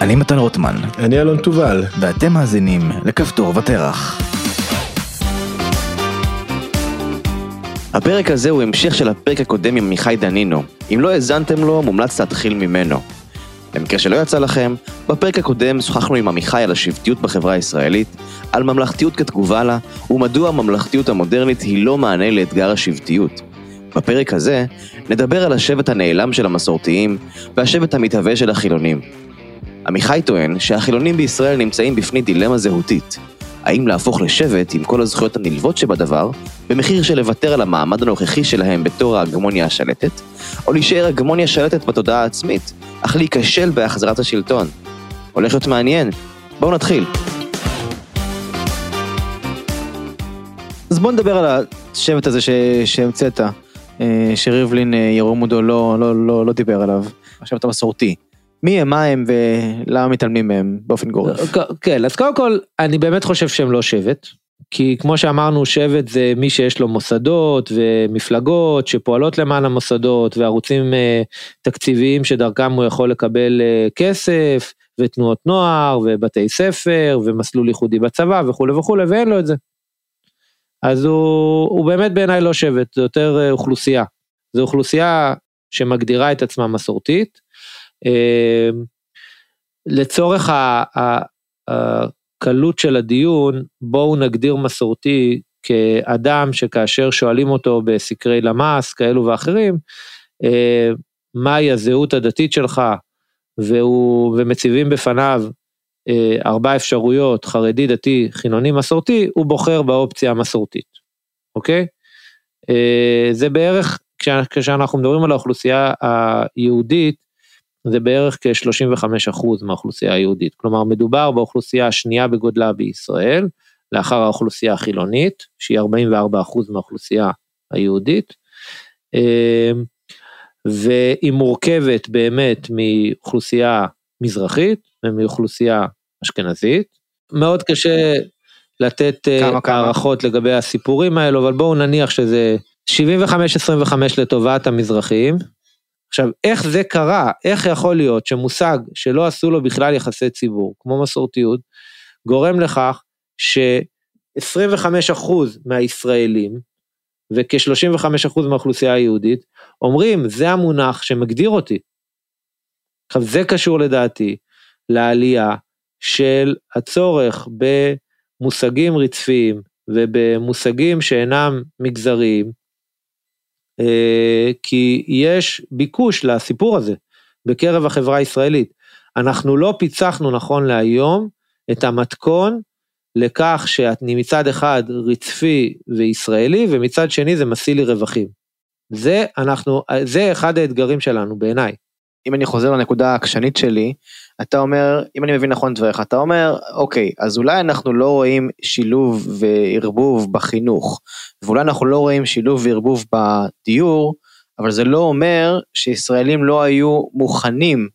אני מתן רוטמן, אני אלון תובל. ואתם מאזינים לכפתור ותרח. הפרק הזה הוא המשך של הפרק הקודם עם עמיחי דנינו. אם לא האזנתם לו, מומלץ להתחיל ממנו. במקרה שלא יצא לכם, בפרק הקודם שוחחנו עם עמיחי על השבטיות בחברה הישראלית, על ממלכתיות כתגובה לה, ומדוע הממלכתיות המודרנית היא לא מענה לאתגר השבטיות. בפרק הזה נדבר על השבט הנעלם של המסורתיים והשבט המתהווה של החילונים. עמיחי טוען שהחילונים בישראל נמצאים בפני דילמה זהותית. האם להפוך לשבט עם כל הזכויות הנלוות שבדבר, במחיר של לוותר על המעמד הנוכחי שלהם בתור ההגמוניה השלטת, או להישאר הגמוניה שלטת בתודעה העצמית, אך להיכשל בהחזרת השלטון. הולך להיות מעניין. בואו נתחיל. אז בואו נדבר על השבט הזה שהמצאת, אה, שריבלין אה, ירומודו לא, לא, לא, לא דיבר עליו, השבט המסורתי. מי הם, מה הם ולמה מתעלמים מהם באופן גורף. כן, אז קודם כל, אני באמת חושב שהם לא שבט. כי כמו שאמרנו, שבט זה מי שיש לו מוסדות ומפלגות שפועלות למען המוסדות וערוצים אה, תקציביים שדרכם הוא יכול לקבל אה, כסף ותנועות נוער ובתי ספר ומסלול ייחודי בצבא וכולי וכולי ואין לו את זה. אז הוא, הוא באמת בעיניי לא שבט, זה יותר אה, אוכלוסייה. זו אוכלוסייה שמגדירה את עצמה מסורתית, לצורך הקלות של הדיון, בואו נגדיר מסורתי כאדם שכאשר שואלים אותו בסקרי למ"ס כאלו ואחרים, אמ, מהי הזהות הדתית שלך, והוא, ומציבים בפניו אה, ארבע אפשרויות, חרדי, דתי, חילוני, מסורתי, הוא בוחר באופציה המסורתית, אוקיי? זה בערך, כשאנחנו מדברים על האוכלוסייה היהודית, זה בערך כ-35% מהאוכלוסייה היהודית. כלומר, מדובר באוכלוסייה השנייה בגודלה בישראל, לאחר האוכלוסייה החילונית, שהיא 44% מהאוכלוסייה היהודית, אמ, והיא מורכבת באמת מאוכלוסייה מזרחית ומאוכלוסייה אשכנזית. מאוד קשה לתת אה, הערכות לגבי הסיפורים האלו, אבל בואו נניח שזה 75-25 לטובת המזרחים, עכשיו, איך זה קרה? איך יכול להיות שמושג שלא עשו לו בכלל יחסי ציבור, כמו מסורתיות, גורם לכך ש-25% מהישראלים וכ-35% מהאוכלוסייה היהודית אומרים, זה המונח שמגדיר אותי. עכשיו, זה קשור לדעתי לעלייה של הצורך במושגים רצפיים ובמושגים שאינם מגזריים, כי יש ביקוש לסיפור הזה בקרב החברה הישראלית. אנחנו לא פיצחנו נכון להיום את המתכון לכך שאני מצד אחד רצפי וישראלי ומצד שני זה משיא לי רווחים. זה אנחנו, זה אחד האתגרים שלנו בעיניי. אם אני חוזר לנקודה העקשנית שלי, אתה אומר, אם אני מבין נכון דבריך, אתה אומר, אוקיי, אז אולי אנחנו לא רואים שילוב וערבוב בחינוך, ואולי אנחנו לא רואים שילוב וערבוב בדיור, אבל זה לא אומר שישראלים לא היו מוכנים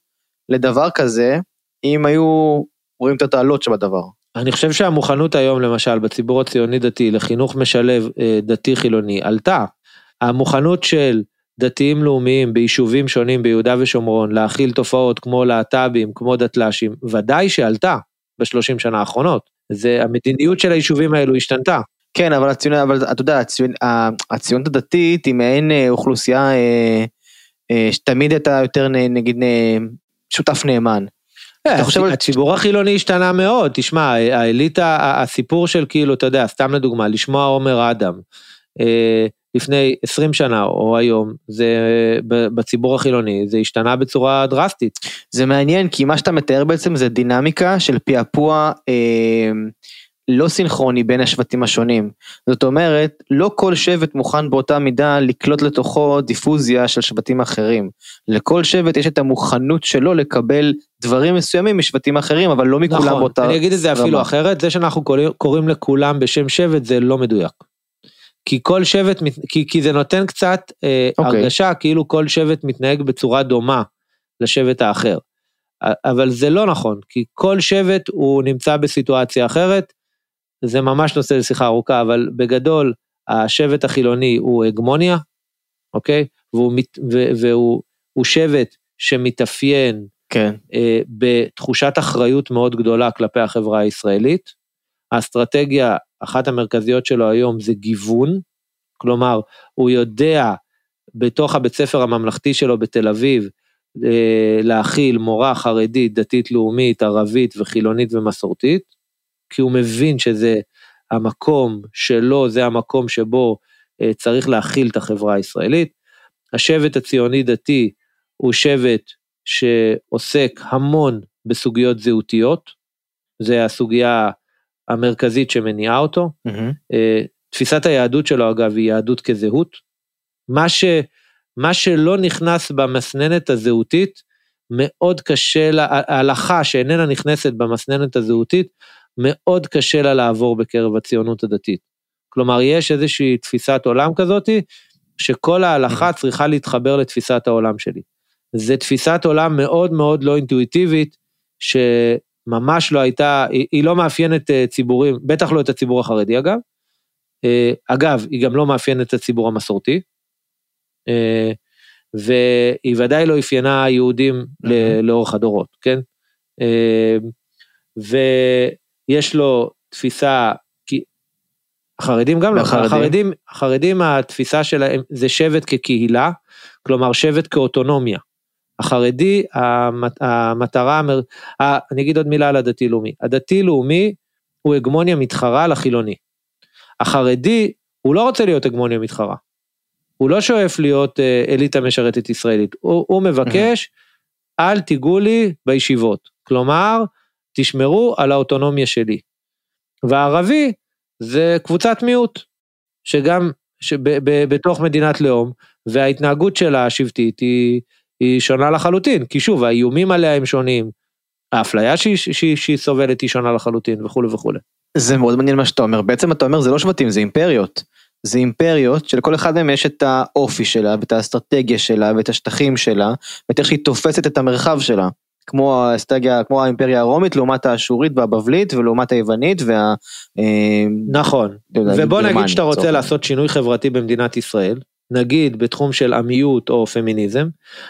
לדבר כזה, אם היו רואים את התעלות שבדבר. אני חושב שהמוכנות היום, למשל, בציבור הציוני דתי לחינוך משלב אה, דתי חילוני עלתה. המוכנות של דתיים לאומיים ביישובים שונים ביהודה ושומרון להכיל תופעות כמו להט"בים, כמו דתל"שים, ודאי שעלתה בשלושים שנה האחרונות. זה המדיניות של היישובים האלו השתנתה. כן, אבל הציונות, אבל אתה יודע, הציונ, הציונות הדתית היא מעין אה, אוכלוסייה אה, אה, שתמיד הייתה יותר נגיד שותף נאמן. הציבור החילוני השתנה מאוד, תשמע, האליטה, הסיפור של כאילו, אתה יודע, סתם לדוגמה, לשמוע עומר אדם. לפני 20 שנה או היום, זה בציבור החילוני, זה השתנה בצורה דרסטית. זה מעניין, כי מה שאתה מתאר בעצם זה דינמיקה של פעפוע אה, לא סינכרוני בין השבטים השונים. זאת אומרת, לא כל שבט מוכן באותה מידה לקלוט לתוכו דיפוזיה של שבטים אחרים. לכל שבט יש את המוכנות שלו לקבל דברים מסוימים משבטים אחרים, אבל לא מכולם נכון, באותה... נכון, אני אגיד את זה אפילו אחרת, זה שאנחנו קוראים לכולם בשם שבט זה לא מדויק. כי כל שבט, כי, כי זה נותן קצת אה, okay. אוקיי. הרגשה כאילו כל שבט מתנהג בצורה דומה לשבט האחר. אבל זה לא נכון, כי כל שבט הוא נמצא בסיטואציה אחרת, זה ממש נושא לשיחה ארוכה, אבל בגדול, השבט החילוני הוא הגמוניה, אוקיי? והוא, והוא, והוא שבט שמתאפיין כן. אה, בתחושת אחריות מאוד גדולה כלפי החברה הישראלית. האסטרטגיה, אחת המרכזיות שלו היום זה גיוון, כלומר, הוא יודע בתוך הבית ספר הממלכתי שלו בתל אביב, אה, להכיל מורה חרדית, דתית לאומית, ערבית וחילונית ומסורתית, כי הוא מבין שזה המקום שלו, זה המקום שבו אה, צריך להכיל את החברה הישראלית. השבט הציוני דתי הוא שבט שעוסק המון בסוגיות זהותיות, זה הסוגיה המרכזית שמניעה אותו. Mm-hmm. תפיסת היהדות שלו אגב היא יהדות כזהות. מה, ש, מה שלא נכנס במסננת הזהותית, מאוד קשה לה, ההלכה שאיננה נכנסת במסננת הזהותית, מאוד קשה לה לעבור בקרב הציונות הדתית. כלומר, יש איזושהי תפיסת עולם כזאתי, שכל ההלכה צריכה להתחבר לתפיסת העולם שלי. זה תפיסת עולם מאוד מאוד לא אינטואיטיבית, שממש לא הייתה, היא, היא לא מאפיינת אה, ציבורים, בטח לא את הציבור החרדי אגב. אה, אגב, היא גם לא מאפיינת את הציבור המסורתי. אה, והיא ודאי לא אפיינה יהודים לאורך הדורות, כן? ויש לו תפיסה החרדים גם לא, החרדים, החרדים התפיסה שלהם זה שבט כקהילה, כלומר שבט כאוטונומיה. החרדי, המטרה, אני אגיד עוד מילה על הדתי-לאומי, הדתי-לאומי הוא הגמוניה מתחרה לחילוני. החרדי, הוא לא רוצה להיות הגמוניה מתחרה. הוא לא שואף להיות אה, אליטה משרתת ישראלית, הוא, הוא מבקש, אל תיגעו לי בישיבות. כלומר, תשמרו על האוטונומיה שלי. והערבי, זה קבוצת מיעוט, שגם בתוך מדינת לאום, וההתנהגות שלה השבטית היא, היא שונה לחלוטין, כי שוב, האיומים עליה הם שונים, האפליה שהיא, שהיא, שהיא סובלת היא שונה לחלוטין וכולי וכולי. זה מאוד מעניין מה שאתה אומר, בעצם אתה אומר זה לא שבטים, זה אימפריות. זה אימפריות שלכל אחד מהם יש את האופי שלה, ואת האסטרטגיה שלה, ואת השטחים שלה, ואת איך שהיא תופסת את המרחב שלה. כמו האסטרטגיה, כמו האימפריה הרומית לעומת האשורית והבבלית ולעומת היוונית וה... אה, נכון, ובוא נגיד שאתה רוצה לעשות שינוי חברתי במדינת ישראל, נגיד בתחום של עמיות או פמיניזם,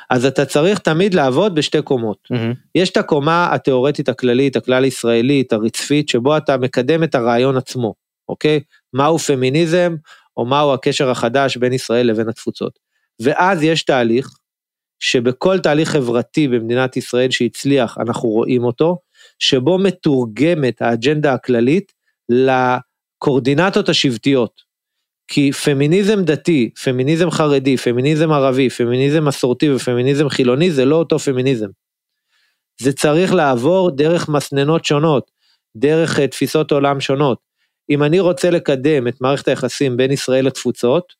אז אתה צריך תמיד לעבוד בשתי קומות. Mm-hmm. יש את הקומה התיאורטית הכללית, הכלל ישראלית, הרצפית, שבו אתה מקדם את הרעיון עצמו, אוקיי? מהו פמיניזם, או מהו הקשר החדש בין ישראל לבין התפוצות. ואז יש תהליך שבכל תהליך חברתי במדינת ישראל שהצליח, אנחנו רואים אותו, שבו מתורגמת האג'נדה הכללית לקורדינטות השבטיות. כי פמיניזם דתי, פמיניזם חרדי, פמיניזם ערבי, פמיניזם מסורתי ופמיניזם חילוני זה לא אותו פמיניזם. זה צריך לעבור דרך מסננות שונות, דרך אה, תפיסות עולם שונות. אם אני רוצה לקדם את מערכת היחסים בין ישראל לתפוצות,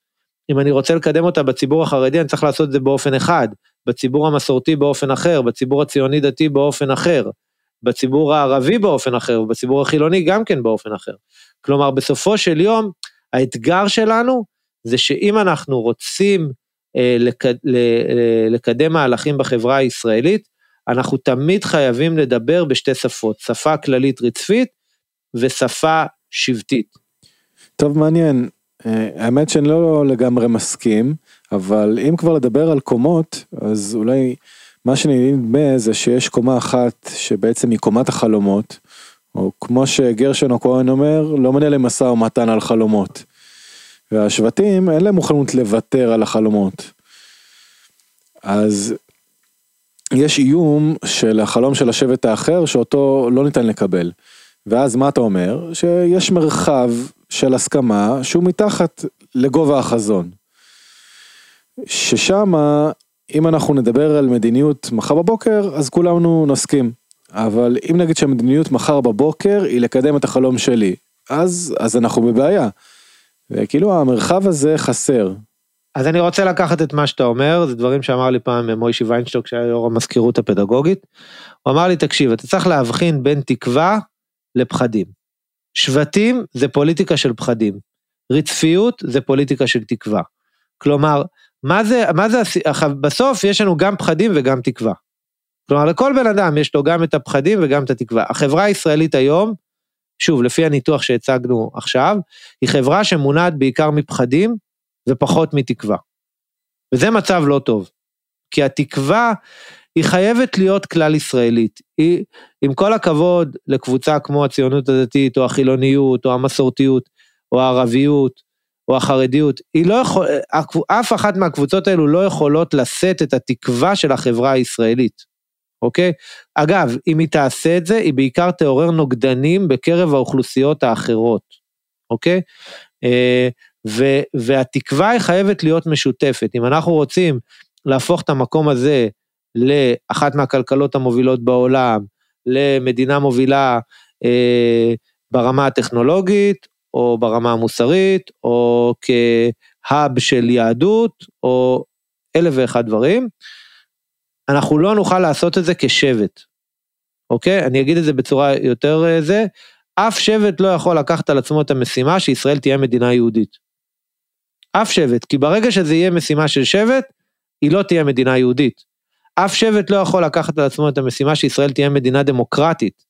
אם אני רוצה לקדם אותה בציבור החרדי, אני צריך לעשות את זה באופן אחד, בציבור המסורתי באופן אחר, בציבור הציוני דתי באופן אחר, בציבור הערבי באופן אחר, ובציבור החילוני גם כן באופן אחר. כלומר, בסופו של יום, האתגר שלנו זה שאם אנחנו רוצים אה, לק, ל, אה, לקדם מהלכים בחברה הישראלית, אנחנו תמיד חייבים לדבר בשתי שפות, שפה כללית רצפית ושפה שבטית. טוב, מעניין. אה, האמת שאני לא לגמרי מסכים, אבל אם כבר לדבר על קומות, אז אולי מה שנדמה זה שיש קומה אחת שבעצם היא קומת החלומות, או כמו שגרשון הכהן אומר, לא מנהל למשא ומתן על חלומות. והשבטים אין להם מוכנות לוותר על החלומות. אז יש איום של החלום של השבט האחר שאותו לא ניתן לקבל. ואז מה אתה אומר? שיש מרחב של הסכמה שהוא מתחת לגובה החזון. ששם אם אנחנו נדבר על מדיניות מחר בבוקר אז כולנו נסכים. אבל אם נגיד שהמדיניות מחר בבוקר היא לקדם את החלום שלי, אז, אז אנחנו בבעיה. וכאילו המרחב הזה חסר. אז אני רוצה לקחת את מה שאתה אומר, זה דברים שאמר לי פעם מוישי ויינשטוק שהיה יו"ר המזכירות הפדגוגית. הוא אמר לי, תקשיב, אתה צריך להבחין בין תקווה לפחדים. שבטים זה פוליטיקה של פחדים. רצפיות זה פוליטיקה של תקווה. כלומר, מה זה, מה זה, בסוף יש לנו גם פחדים וגם תקווה. כלומר, לכל בן אדם יש לו גם את הפחדים וגם את התקווה. החברה הישראלית היום, שוב, לפי הניתוח שהצגנו עכשיו, היא חברה שמונעת בעיקר מפחדים ופחות מתקווה. וזה מצב לא טוב. כי התקווה היא חייבת להיות כלל ישראלית. היא, עם כל הכבוד לקבוצה כמו הציונות הדתית, או החילוניות, או המסורתיות, או הערביות, או החרדיות, היא לא יכול, אף אחת מהקבוצות האלו לא יכולות לשאת את התקווה של החברה הישראלית. אוקיי? אגב, אם היא תעשה את זה, היא בעיקר תעורר נוגדנים בקרב האוכלוסיות האחרות, אוקיי? אה, ו, והתקווה היא חייבת להיות משותפת. אם אנחנו רוצים להפוך את המקום הזה לאחת מהכלכלות המובילות בעולם, למדינה מובילה אה, ברמה הטכנולוגית, או ברמה המוסרית, או כהאב של יהדות, או אלף ואחד דברים, אנחנו לא נוכל לעשות את זה כשבט, אוקיי? אני אגיד את זה בצורה יותר אה, זה, אף שבט לא יכול לקחת על עצמו את המשימה שישראל תהיה מדינה יהודית. אף שבט, כי ברגע שזה יהיה משימה של שבט, היא לא תהיה מדינה יהודית. אף שבט לא יכול לקחת על עצמו את המשימה שישראל תהיה מדינה דמוקרטית.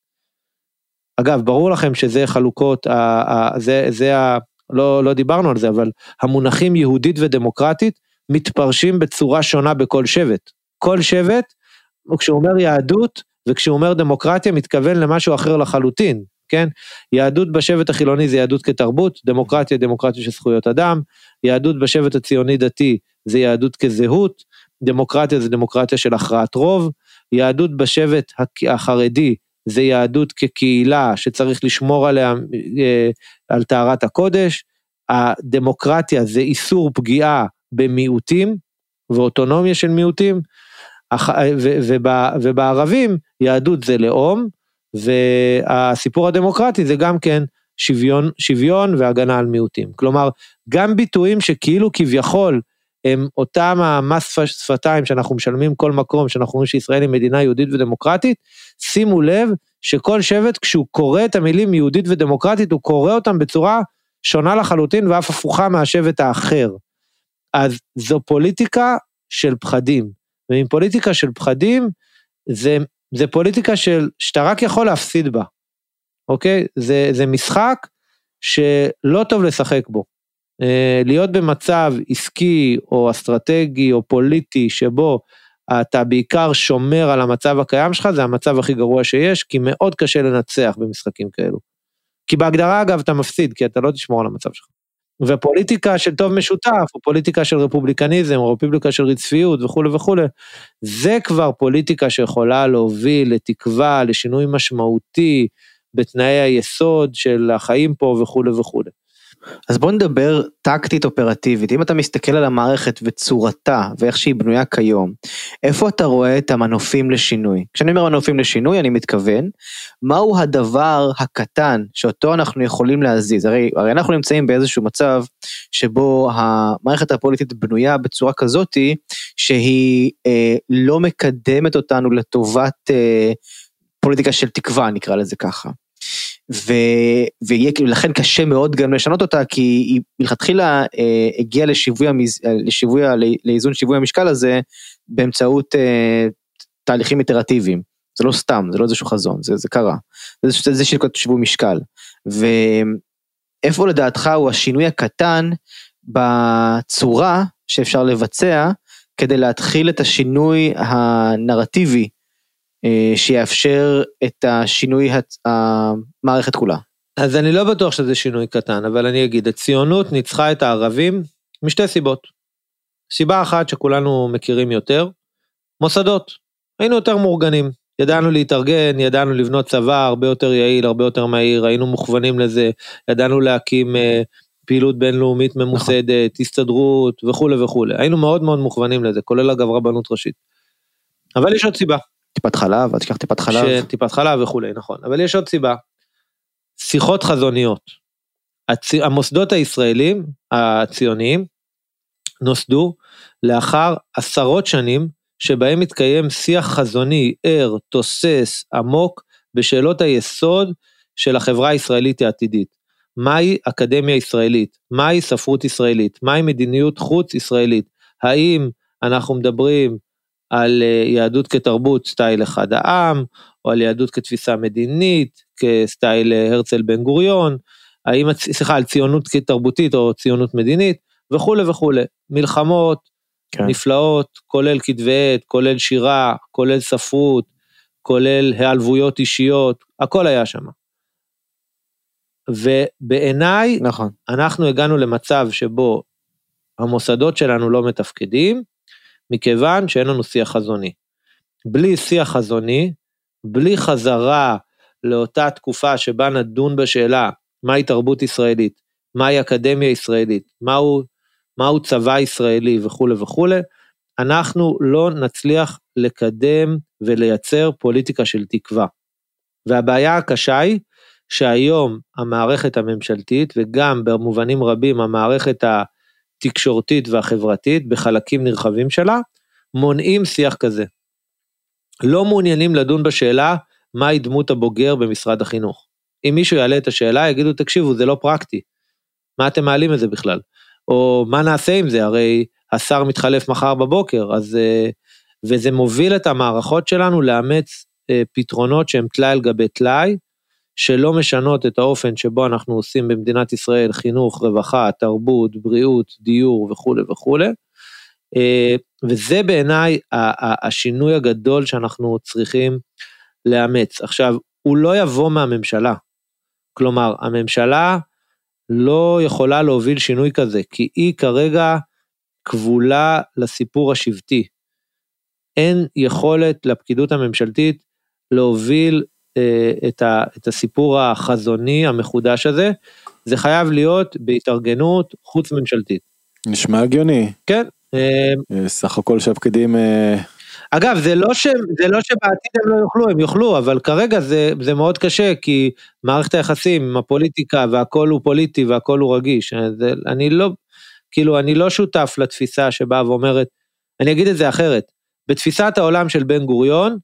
אגב, ברור לכם שזה חלוקות, זה, זה ה... לא, לא דיברנו על זה, אבל המונחים יהודית ודמוקרטית מתפרשים בצורה שונה בכל שבט. כל שבט, כשהוא אומר יהדות וכשהוא אומר דמוקרטיה, מתכוון למשהו אחר לחלוטין, כן? יהדות בשבט החילוני זה יהדות כתרבות, דמוקרטיה דמוקרטיה של זכויות אדם, יהדות בשבט הציוני דתי זה יהדות כזהות, דמוקרטיה זה דמוקרטיה של הכרעת רוב, יהדות בשבט החרדי זה יהדות כקהילה שצריך לשמור עליה, אה, על טהרת הקודש, הדמוקרטיה זה איסור פגיעה במיעוטים ואוטונומיה של מיעוטים, ובערבים יהדות זה לאום, והסיפור הדמוקרטי זה גם כן שוויון, שוויון והגנה על מיעוטים. כלומר, גם ביטויים שכאילו כביכול הם אותם המס שפתיים שאנחנו משלמים כל מקום, שאנחנו אומרים שישראל היא מדינה יהודית ודמוקרטית, שימו לב שכל שבט כשהוא קורא את המילים יהודית ודמוקרטית, הוא קורא אותם בצורה שונה לחלוטין ואף הפוכה מהשבט האחר. אז זו פוליטיקה של פחדים. ועם פוליטיקה של פחדים, זה, זה פוליטיקה של, שאתה רק יכול להפסיד בה, אוקיי? זה, זה משחק שלא טוב לשחק בו. אה, להיות במצב עסקי או אסטרטגי או פוליטי שבו אתה בעיקר שומר על המצב הקיים שלך, זה המצב הכי גרוע שיש, כי מאוד קשה לנצח במשחקים כאלו. כי בהגדרה אגב אתה מפסיד, כי אתה לא תשמור על המצב שלך. ופוליטיקה של טוב משותף, או פוליטיקה של רפובליקניזם, או רפובליקה של רצפיות וכולי וכולי, זה כבר פוליטיקה שיכולה להוביל לתקווה, לשינוי משמעותי בתנאי היסוד של החיים פה וכולי וכולי. אז בוא נדבר טקטית אופרטיבית, אם אתה מסתכל על המערכת וצורתה ואיך שהיא בנויה כיום, איפה אתה רואה את המנופים לשינוי? כשאני אומר מנופים לשינוי אני מתכוון, מהו הדבר הקטן שאותו אנחנו יכולים להזיז? הרי, הרי אנחנו נמצאים באיזשהו מצב שבו המערכת הפוליטית בנויה בצורה כזאתי שהיא אה, לא מקדמת אותנו לטובת אה, פוליטיקה של תקווה נקרא לזה ככה. ויהיה כאילו לכן קשה מאוד גם לשנות אותה כי היא מלכתחילה אה, הגיעה לשיווי, המז... לשיווי, לאיזון שיווי המשקל הזה באמצעות אה, תהליכים איטרטיביים. זה לא סתם, זה לא איזשהו חזון, זה, זה קרה. זה איזשהו שיווי משקל. ואיפה לדעתך הוא השינוי הקטן בצורה שאפשר לבצע כדי להתחיל את השינוי הנרטיבי אה, שיאפשר את השינוי המערכת כולה. אז אני לא בטוח שזה שינוי קטן, אבל אני אגיד, הציונות ניצחה את הערבים משתי סיבות. סיבה אחת שכולנו מכירים יותר, מוסדות. היינו יותר מאורגנים, ידענו להתארגן, ידענו לבנות צבא הרבה יותר יעיל, הרבה יותר מהיר, היינו מוכוונים לזה, ידענו להקים אה, פעילות בינלאומית ממוסדת, נכון. הסתדרות וכולי וכולי. היינו מאוד מאוד מוכוונים לזה, כולל אגב רבנות ראשית. אבל יש עוד סיבה. טיפת חלב, אל תשכח טיפת חלב. טיפת חלב וכולי, נכון. אבל יש עוד סיבה. שיחות חזוניות. הצ... המוסדות הישראלים, הציוניים, נוסדו לאחר עשרות שנים שבהם מתקיים שיח חזוני, ער, תוסס, עמוק, בשאלות היסוד של החברה הישראלית העתידית. מהי אקדמיה ישראלית? מהי ספרות ישראלית? מהי מדיניות חוץ ישראלית? האם אנחנו מדברים על אה, יהדות כתרבות סטייל אחד העם, או על יהדות כתפיסה מדינית, כסטייל אה, הרצל בן גוריון, האם, סליחה, על ציונות כתרבותית או ציונות מדינית, וכולי וכולי. מלחמות, כן. נפלאות, כולל כתבי עת, כולל שירה, כולל ספרות, כולל היעלבויות אישיות, הכל היה שם. ובעיניי, נכון. אנחנו הגענו למצב שבו המוסדות שלנו לא מתפקדים, מכיוון שאין לנו שיח חזוני. בלי שיח חזוני, בלי חזרה לאותה תקופה שבה נדון בשאלה מהי תרבות ישראלית, מהי אקדמיה ישראלית, מהו, מהו צבא ישראלי וכולי וכולי, אנחנו לא נצליח לקדם ולייצר פוליטיקה של תקווה. והבעיה הקשה היא שהיום המערכת הממשלתית וגם במובנים רבים המערכת התקשורתית והחברתית בחלקים נרחבים שלה, מונעים שיח כזה. לא מעוניינים לדון בשאלה מהי דמות הבוגר במשרד החינוך. אם מישהו יעלה את השאלה, יגידו, תקשיבו, זה לא פרקטי. מה אתם מעלים את זה בכלל? או מה נעשה עם זה? הרי השר מתחלף מחר בבוקר, אז... אה, וזה מוביל את המערכות שלנו לאמץ אה, פתרונות שהם טלאי על גבי טלאי, שלא משנות את האופן שבו אנחנו עושים במדינת ישראל חינוך, רווחה, תרבות, בריאות, דיור וכולי וכולי. אה, וזה בעיניי השינוי הגדול שאנחנו צריכים לאמץ. עכשיו, הוא לא יבוא מהממשלה. כלומר, הממשלה לא יכולה להוביל שינוי כזה, כי היא כרגע כבולה לסיפור השבטי. אין יכולת לפקידות הממשלתית להוביל את, ה, את הסיפור החזוני המחודש הזה, זה חייב להיות בהתארגנות חוץ ממשלתית. נשמע הגיוני. כן. אה, אה, סך הכל שהפקידים... אה, אגב, זה לא, ש, זה לא שבעתיד הם לא יוכלו, הם יוכלו, אבל כרגע זה, זה מאוד קשה, כי מערכת היחסים עם הפוליטיקה והכל הוא פוליטי והכל הוא רגיש. זה, אני לא, כאילו, אני לא שותף לתפיסה שבאה ואומרת, אני אגיד את זה אחרת, בתפיסת העולם של בן גוריון,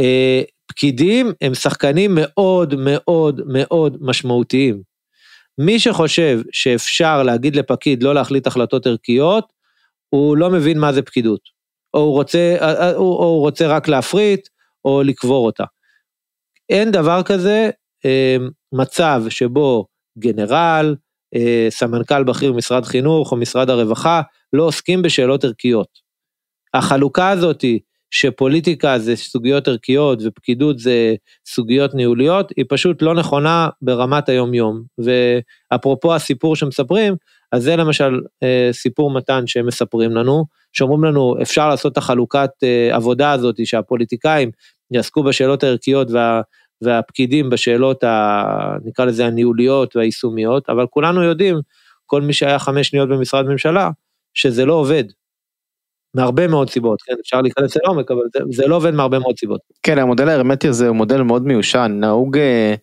אה, פקידים הם שחקנים מאוד מאוד מאוד משמעותיים. מי שחושב שאפשר להגיד לפקיד לא להחליט החלטות ערכיות, הוא לא מבין מה זה פקידות. או הוא רוצה, או, או הוא רוצה רק להפריט, או לקבור אותה. אין דבר כזה אה, מצב שבו גנרל, אה, סמנכ"ל בכיר משרד חינוך או משרד הרווחה לא עוסקים בשאלות ערכיות. החלוקה הזאתי שפוליטיקה זה סוגיות ערכיות ופקידות זה סוגיות ניהוליות, היא פשוט לא נכונה ברמת היום יום. ואפרופו הסיפור שמספרים, אז זה למשל אה, סיפור מתן שהם מספרים לנו, שאומרים לנו אפשר לעשות את החלוקת אה, עבודה הזאת שהפוליטיקאים יעסקו בשאלות הערכיות וה, והפקידים בשאלות ה... נקרא לזה הניהוליות והיישומיות, אבל כולנו יודעים, כל מי שהיה חמש שניות במשרד ממשלה, שזה לא עובד. מהרבה מאוד סיבות, כן, אפשר להיכנס לעומק, אבל זה, זה לא עובד מהרבה מאוד סיבות. כן, המודל ההרמטי הזה הוא מודל מאוד מיושן, נהוג אה,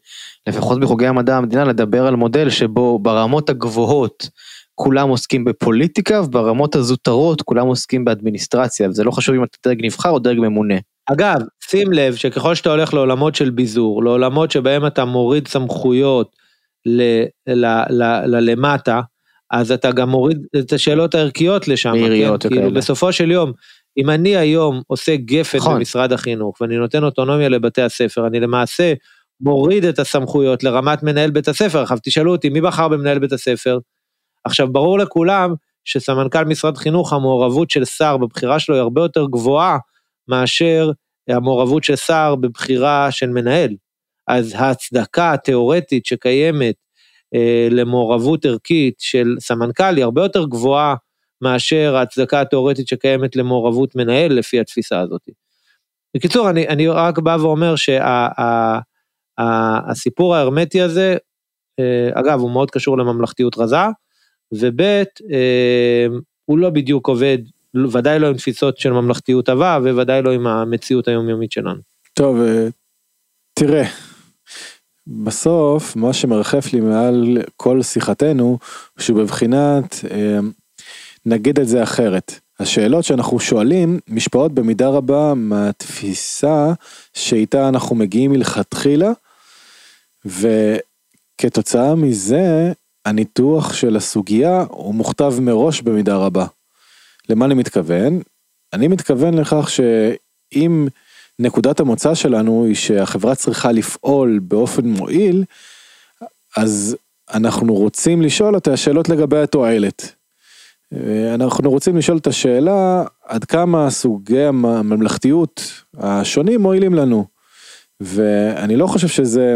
לפחות בחוגי המדע המדינה לדבר על מודל שבו ברמות הגבוהות כולם עוסקים בפוליטיקה וברמות הזוטרות כולם עוסקים באדמיניסטרציה, וזה לא חשוב אם אתה דרג נבחר או דרג ממונה. אגב, שים לב שככל שאתה הולך לעולמות של ביזור, לעולמות שבהם אתה מוריד סמכויות ללמטה, אז אתה גם מוריד את השאלות הערכיות לשם, בעיריות כן? כאילו בסופו של יום, אם אני היום עושה גפת נכון. במשרד החינוך ואני נותן אוטונומיה לבתי הספר, אני למעשה מוריד את הסמכויות לרמת מנהל בית הספר. עכשיו תשאלו אותי, מי בחר במנהל בית הספר? עכשיו ברור לכולם שסמנכ"ל משרד חינוך, המעורבות של שר בבחירה שלו היא הרבה יותר גבוהה מאשר המעורבות של שר בבחירה של מנהל. אז ההצדקה התיאורטית שקיימת למעורבות ערכית של סמנכ"ל היא הרבה יותר גבוהה מאשר ההצדקה התיאורטית שקיימת למעורבות מנהל לפי התפיסה הזאת. בקיצור, אני, אני רק בא ואומר שהסיפור שה, ההרמטי הזה, אה, אגב, הוא מאוד קשור לממלכתיות רזה, וב' אה, הוא לא בדיוק עובד, ודאי לא עם תפיסות של ממלכתיות עבה, וודאי לא עם המציאות היומיומית שלנו. טוב, תראה, בסוף מה שמרחף לי מעל כל שיחתנו שהוא בבחינת אה, נגיד את זה אחרת. השאלות שאנחנו שואלים משפעות במידה רבה מהתפיסה שאיתה אנחנו מגיעים מלכתחילה וכתוצאה מזה הניתוח של הסוגיה הוא מוכתב מראש במידה רבה. למה אני מתכוון? אני מתכוון לכך שאם נקודת המוצא שלנו היא שהחברה צריכה לפעול באופן מועיל, אז אנחנו רוצים לשאול אותה שאלות לגבי התועלת. אנחנו רוצים לשאול את השאלה עד כמה סוגי הממלכתיות השונים מועילים לנו. ואני לא חושב שזה,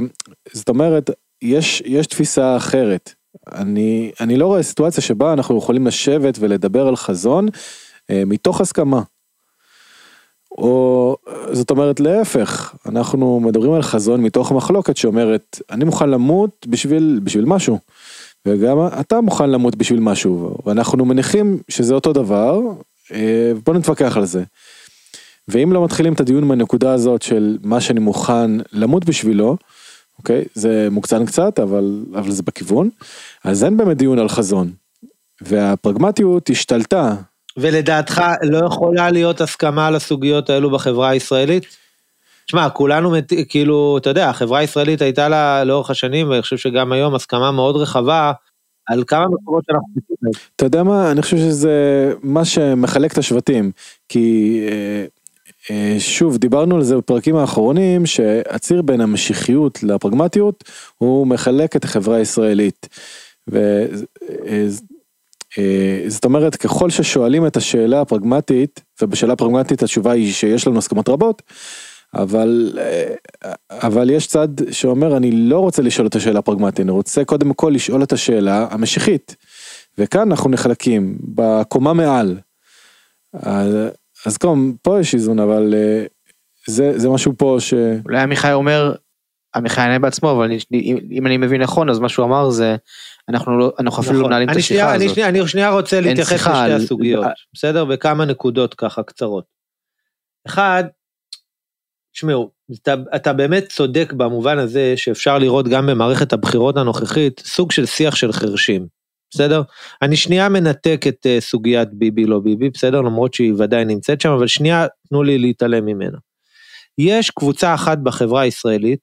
זאת אומרת, יש, יש תפיסה אחרת. אני, אני לא רואה סיטואציה שבה אנחנו יכולים לשבת ולדבר על חזון אה, מתוך הסכמה. או זאת אומרת להפך, אנחנו מדברים על חזון מתוך מחלוקת שאומרת, אני מוכן למות בשביל, בשביל משהו. וגם אתה מוכן למות בשביל משהו, ואנחנו מניחים שזה אותו דבר, אה, בוא נתווכח על זה. ואם לא מתחילים את הדיון מהנקודה הזאת של מה שאני מוכן למות בשבילו, אוקיי, זה מוקצן קצת, אבל, אבל זה בכיוון, אז אין באמת דיון על חזון. והפרגמטיות השתלטה. ולדעתך לא יכולה להיות הסכמה על הסוגיות האלו בחברה הישראלית? שמע, כולנו, מת... כאילו, אתה יודע, החברה הישראלית הייתה לה לאורך השנים, ואני חושב שגם היום, הסכמה מאוד רחבה על כמה מקומות שאנחנו מתקדמים. אתה יודע מה, אני חושב שזה מה שמחלק את השבטים, כי אה, אה, שוב, דיברנו על זה בפרקים האחרונים, שהציר בין המשיחיות לפרגמטיות, הוא מחלק את החברה הישראלית. וזאת אה, אומרת, ככל ששואלים את השאלה הפרגמטית, ובשאלה הפרגמטית התשובה היא שיש לנו הסכמות רבות, אבל, אה, אבל יש צד שאומר אני לא רוצה לשאול את השאלה הפרגמטית, אני רוצה קודם כל לשאול את השאלה המשיחית. וכאן אנחנו נחלקים בקומה מעל. אז קודם, פה יש איזון אבל אה, זה, זה משהו פה ש... אולי עמיחי אומר, יענה בעצמו אבל אם אני מבין נכון אז מה שהוא אמר זה אנחנו לא אנחנו אפילו נכון. מנהלים את השיחה הזאת. אני שנייה, אני שנייה רוצה להתייחס לשתי הסוגיות בסדר בכמה נקודות ככה קצרות. אחד תשמעו, אתה, אתה באמת צודק במובן הזה שאפשר לראות גם במערכת הבחירות הנוכחית סוג של שיח של חרשים, בסדר? אני שנייה מנתק את uh, סוגיית ביבי לא ביבי, בסדר? למרות שהיא ודאי נמצאת שם, אבל שנייה תנו לי להתעלם ממנה. יש קבוצה אחת בחברה הישראלית,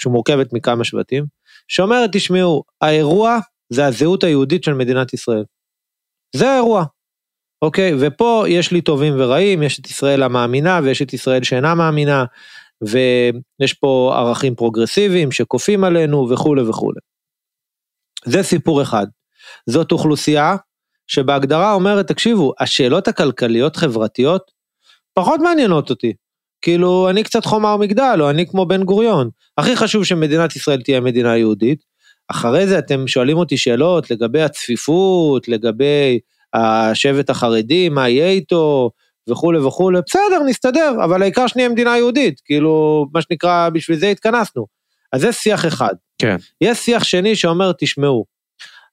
שמורכבת מכמה שבטים, שאומרת, תשמעו, האירוע זה הזהות היהודית של מדינת ישראל. זה האירוע. אוקיי? ופה יש לי טובים ורעים, יש את ישראל המאמינה ויש את ישראל שאינה מאמינה, ויש פה ערכים פרוגרסיביים שכופים עלינו וכולי וכולי. זה סיפור אחד. זאת אוכלוסייה שבהגדרה אומרת, תקשיבו, השאלות הכלכליות חברתיות פחות מעניינות אותי. כאילו, אני קצת חומה ומגדל, או אני כמו בן גוריון. הכי חשוב שמדינת ישראל תהיה מדינה יהודית. אחרי זה אתם שואלים אותי שאלות לגבי הצפיפות, לגבי השבט החרדי, מה יהיה איתו, וכולי וכולי, בסדר, נסתדר, אבל העיקר שנהיה מדינה יהודית, כאילו, מה שנקרא, בשביל זה התכנסנו. אז זה שיח אחד. כן. יש שיח שני שאומר, תשמעו,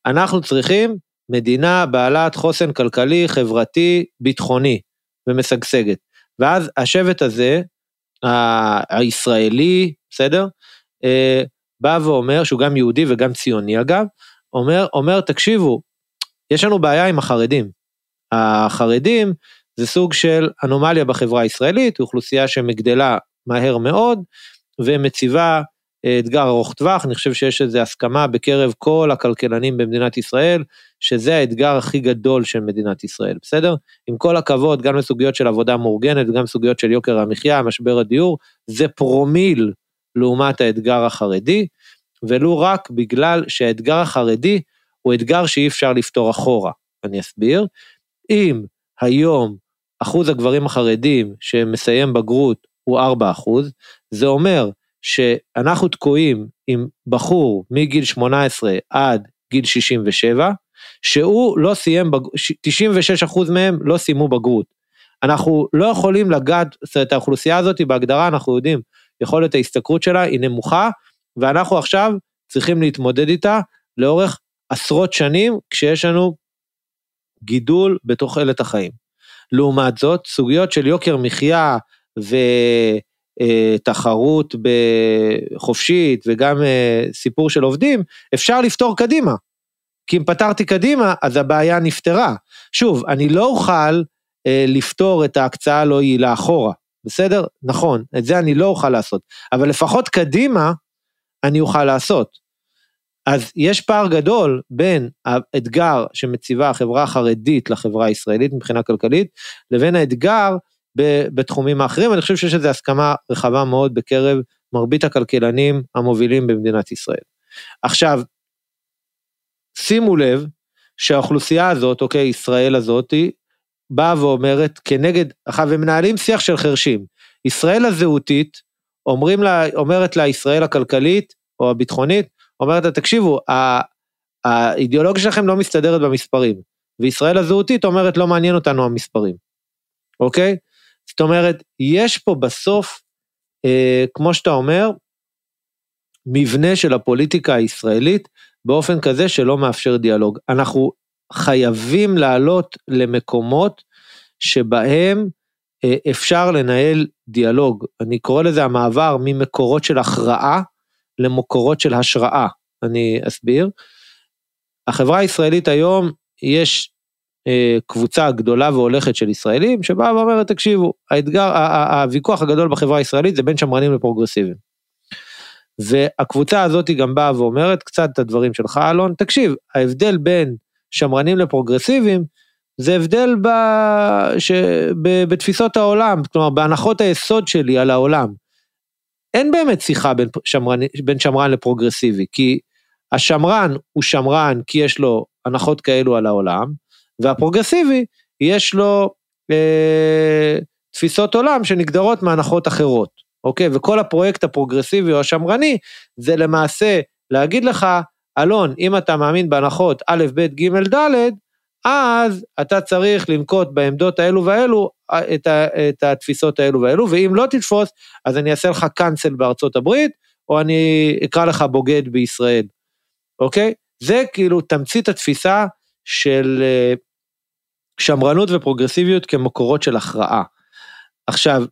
אנחנו צריכים מדינה בעלת חוסן כלכלי, חברתי, ביטחוני ומשגשגת. ואז השבט הזה, הישראלי, בסדר? אה, בא ואומר, שהוא גם יהודי וגם ציוני אגב, אומר, אומר, תקשיבו, יש לנו בעיה עם החרדים. החרדים זה סוג של אנומליה בחברה הישראלית, אוכלוסייה שמגדלה מהר מאוד ומציבה אה, אתגר ארוך טווח, אני חושב שיש איזו הסכמה בקרב כל הכלכלנים במדינת ישראל, שזה האתגר הכי גדול של מדינת ישראל, בסדר? עם כל הכבוד, גם לסוגיות של עבודה מאורגנת וגם סוגיות של יוקר המחיה, משבר הדיור, זה פרומיל לעומת האתגר החרדי, ולו רק בגלל שהאתגר החרדי הוא אתגר שאי אפשר לפתור אחורה. אני אסביר. אם היום אחוז הגברים החרדים שמסיים בגרות הוא 4 אחוז, זה אומר שאנחנו תקועים עם בחור מגיל 18 עד גיל 67, שהוא לא סיים, 96 אחוז מהם לא סיימו בגרות. אנחנו לא יכולים לגעת, זאת אומרת האוכלוסייה הזאת בהגדרה אנחנו יודעים, יכולת ההשתכרות שלה היא נמוכה, ואנחנו עכשיו צריכים להתמודד איתה לאורך עשרות שנים כשיש לנו גידול בתוחלת החיים. לעומת זאת, סוגיות של יוקר מחיה ותחרות חופשית וגם אה, סיפור של עובדים, אפשר לפתור קדימה. כי אם פתרתי קדימה, אז הבעיה נפתרה. שוב, אני לא אוכל אה, לפתור את ההקצאה הלא יעילה אחורה, בסדר? נכון, את זה אני לא אוכל לעשות, אבל לפחות קדימה אני אוכל לעשות. אז יש פער גדול בין האתגר שמציבה החברה החרדית לחברה הישראלית מבחינה כלכלית, לבין האתגר בתחומים האחרים, אני חושב שיש איזו הסכמה רחבה מאוד בקרב מרבית הכלכלנים המובילים במדינת ישראל. עכשיו, שימו לב שהאוכלוסייה הזאת, אוקיי, ישראל הזאתי, באה ואומרת כנגד, אחר, ומנהלים שיח של חרשים. ישראל הזהותית, אומרים לה, אומרת לה ישראל הכלכלית או הביטחונית, אומרת לה, תקשיבו, האידיאולוגיה שלכם לא מסתדרת במספרים, וישראל הזהותית אומרת, לא מעניין אותנו המספרים, אוקיי? זאת אומרת, יש פה בסוף, אה, כמו שאתה אומר, מבנה של הפוליטיקה הישראלית באופן כזה שלא מאפשר דיאלוג. אנחנו חייבים לעלות למקומות שבהם אה, אפשר לנהל דיאלוג. אני קורא לזה המעבר ממקורות של הכרעה למקורות של השראה. אני אסביר. החברה הישראלית היום, יש אה, קבוצה גדולה והולכת של ישראלים שבאה ואומרת, תקשיבו, האתגר, הוויכוח הגדול בחברה הישראלית זה בין שמרנים לפרוגרסיביים. והקבוצה הזאת גם באה ואומרת קצת את הדברים שלך, אלון, תקשיב, ההבדל בין שמרנים לפרוגרסיביים, זה הבדל ב... ש... ב... בתפיסות העולם, כלומר בהנחות היסוד שלי על העולם. אין באמת שיחה בין, שמרן... בין שמרן לפרוגרסיבי, כי השמרן הוא שמרן כי יש לו הנחות כאלו על העולם, והפרוגרסיבי יש לו אה, תפיסות עולם שנגדרות מהנחות אחרות, אוקיי? וכל הפרויקט הפרוגרסיבי או השמרני זה למעשה להגיד לך, אלון, אם אתה מאמין בהנחות א', ב', ג', ד', אז אתה צריך לנקוט בעמדות האלו והאלו את, ה, את התפיסות האלו והאלו, ואם לא תתפוס, אז אני אעשה לך קאנצל בארצות הברית, או אני אקרא לך בוגד בישראל, אוקיי? זה כאילו תמצית התפיסה של אה, שמרנות ופרוגרסיביות כמקורות של הכרעה. עכשיו,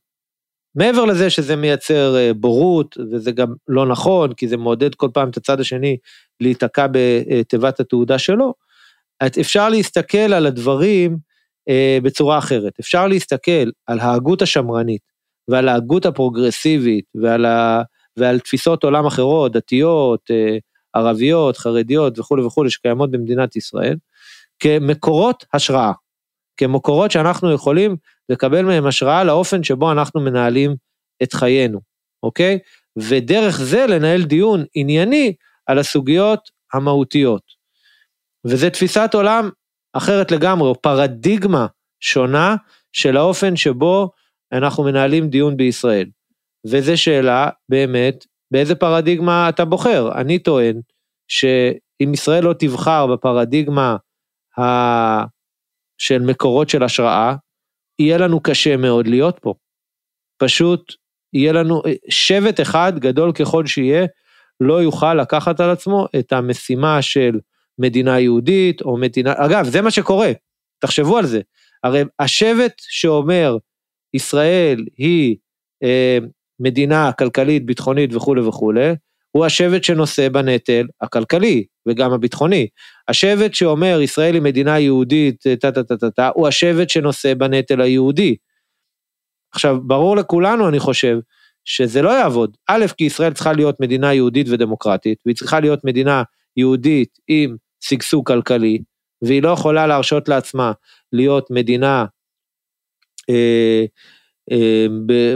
מעבר לזה שזה מייצר אה, בורות, וזה גם לא נכון, כי זה מעודד כל פעם את הצד השני להיתקע בתיבת התעודה שלו, אפשר להסתכל על הדברים אה, בצורה אחרת. אפשר להסתכל על ההגות השמרנית ועל ההגות הפרוגרסיבית ועל, ה, ועל תפיסות עולם אחרות, דתיות, אה, ערביות, חרדיות וכולי וכולי, שקיימות במדינת ישראל, כמקורות השראה, כמקורות שאנחנו יכולים לקבל מהם השראה לאופן שבו אנחנו מנהלים את חיינו, אוקיי? ודרך זה לנהל דיון ענייני על הסוגיות המהותיות. וזה תפיסת עולם אחרת לגמרי, או פרדיגמה שונה של האופן שבו אנחנו מנהלים דיון בישראל. וזו שאלה באמת, באיזה פרדיגמה אתה בוחר? אני טוען שאם ישראל לא תבחר בפרדיגמה ה... של מקורות של השראה, יהיה לנו קשה מאוד להיות פה. פשוט יהיה לנו, שבט אחד, גדול ככל שיהיה, לא יוכל לקחת על עצמו את המשימה של מדינה יהודית או מדינה, אגב, זה מה שקורה, תחשבו על זה. הרי השבט שאומר ישראל היא אה, מדינה כלכלית, ביטחונית וכולי וכולי, הוא השבט שנושא בנטל הכלכלי וגם הביטחוני. השבט שאומר ישראל היא מדינה יהודית, טה טה טה טה טה, הוא השבט שנושא בנטל היהודי. עכשיו, ברור לכולנו, אני חושב, שזה לא יעבוד. א', כי ישראל צריכה להיות מדינה יהודית ודמוקרטית, והיא צריכה להיות מדינה יהודית עם שגשוג כלכלי, והיא לא יכולה להרשות לעצמה להיות מדינה אה, אה,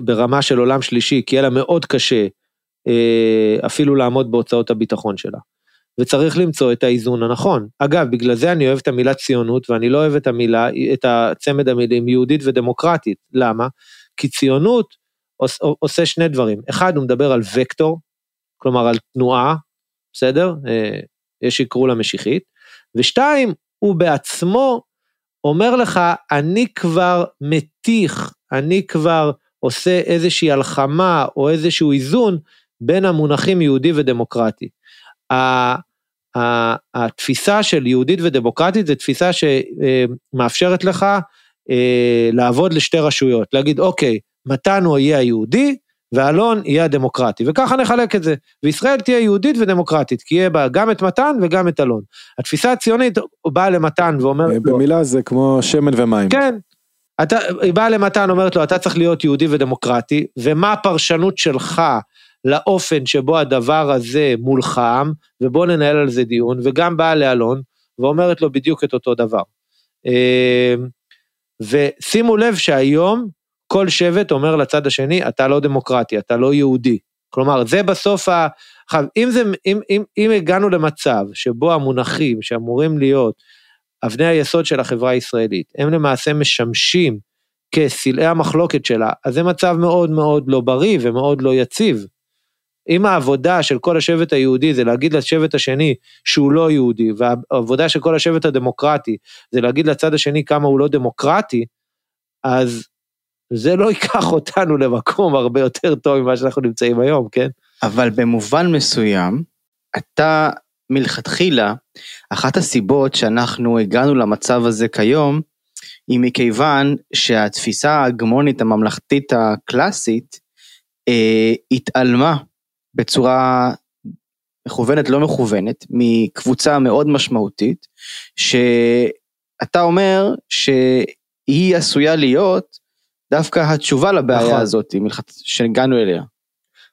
ברמה של עולם שלישי, כי יהיה לה מאוד קשה אה, אפילו לעמוד בהוצאות הביטחון שלה. וצריך למצוא את האיזון הנכון. אגב, בגלל זה אני אוהב את המילה ציונות, ואני לא אוהב את המילה, את הצמד המילים יהודית ודמוקרטית. למה? כי ציונות עושה שני דברים. אחד, הוא מדבר על וקטור, כלומר על תנועה, בסדר? אה, יש שיקראו לה משיחית. ושתיים, הוא בעצמו אומר לך, אני כבר מתיך, אני כבר עושה איזושהי הלחמה או איזשהו איזון בין המונחים יהודי ודמוקרטי. התפיסה של יהודית ודמוקרטית זה תפיסה שמאפשרת לך אה, לעבוד לשתי רשויות, להגיד אוקיי, מתן הוא יהיה היהודי ואלון יהיה הדמוקרטי, וככה נחלק את זה. וישראל תהיה יהודית ודמוקרטית, כי יהיה בה גם את מתן וגם את אלון. התפיסה הציונית באה למתן ואומרת לו... במילה זה כמו שמן ומים. כן. אתה, היא באה למתן, אומרת לו, אתה צריך להיות יהודי ודמוקרטי, ומה הפרשנות שלך לאופן שבו הדבר הזה מולחם, ובוא ננהל על זה דיון, וגם באה לאלון, ואומרת לו בדיוק את אותו דבר. אמ, ושימו לב שהיום כל שבט אומר לצד השני, אתה לא דמוקרטי, אתה לא יהודי. כלומר, זה בסוף ה... עכשיו, אם, זה, אם, אם, אם הגענו למצב שבו המונחים שאמורים להיות אבני היסוד של החברה הישראלית, הם למעשה משמשים כסלעי המחלוקת שלה, אז זה מצב מאוד מאוד לא בריא ומאוד לא יציב. אם העבודה של כל השבט היהודי זה להגיד לשבט השני שהוא לא יהודי, והעבודה של כל השבט הדמוקרטי זה להגיד לצד השני כמה הוא לא דמוקרטי, אז זה לא ייקח אותנו למקום הרבה יותר טוב ממה שאנחנו נמצאים היום, כן? אבל במובן מסוים, אתה מלכתחילה, אחת הסיבות שאנחנו הגענו למצב הזה כיום, היא מכיוון שהתפיסה ההגמונית הממלכתית הקלאסית אה, התעלמה בצורה מכוונת לא מכוונת מקבוצה מאוד משמעותית, שאתה אומר שהיא עשויה להיות דווקא התשובה לבעיה נכון. הזאת שהגענו אליה.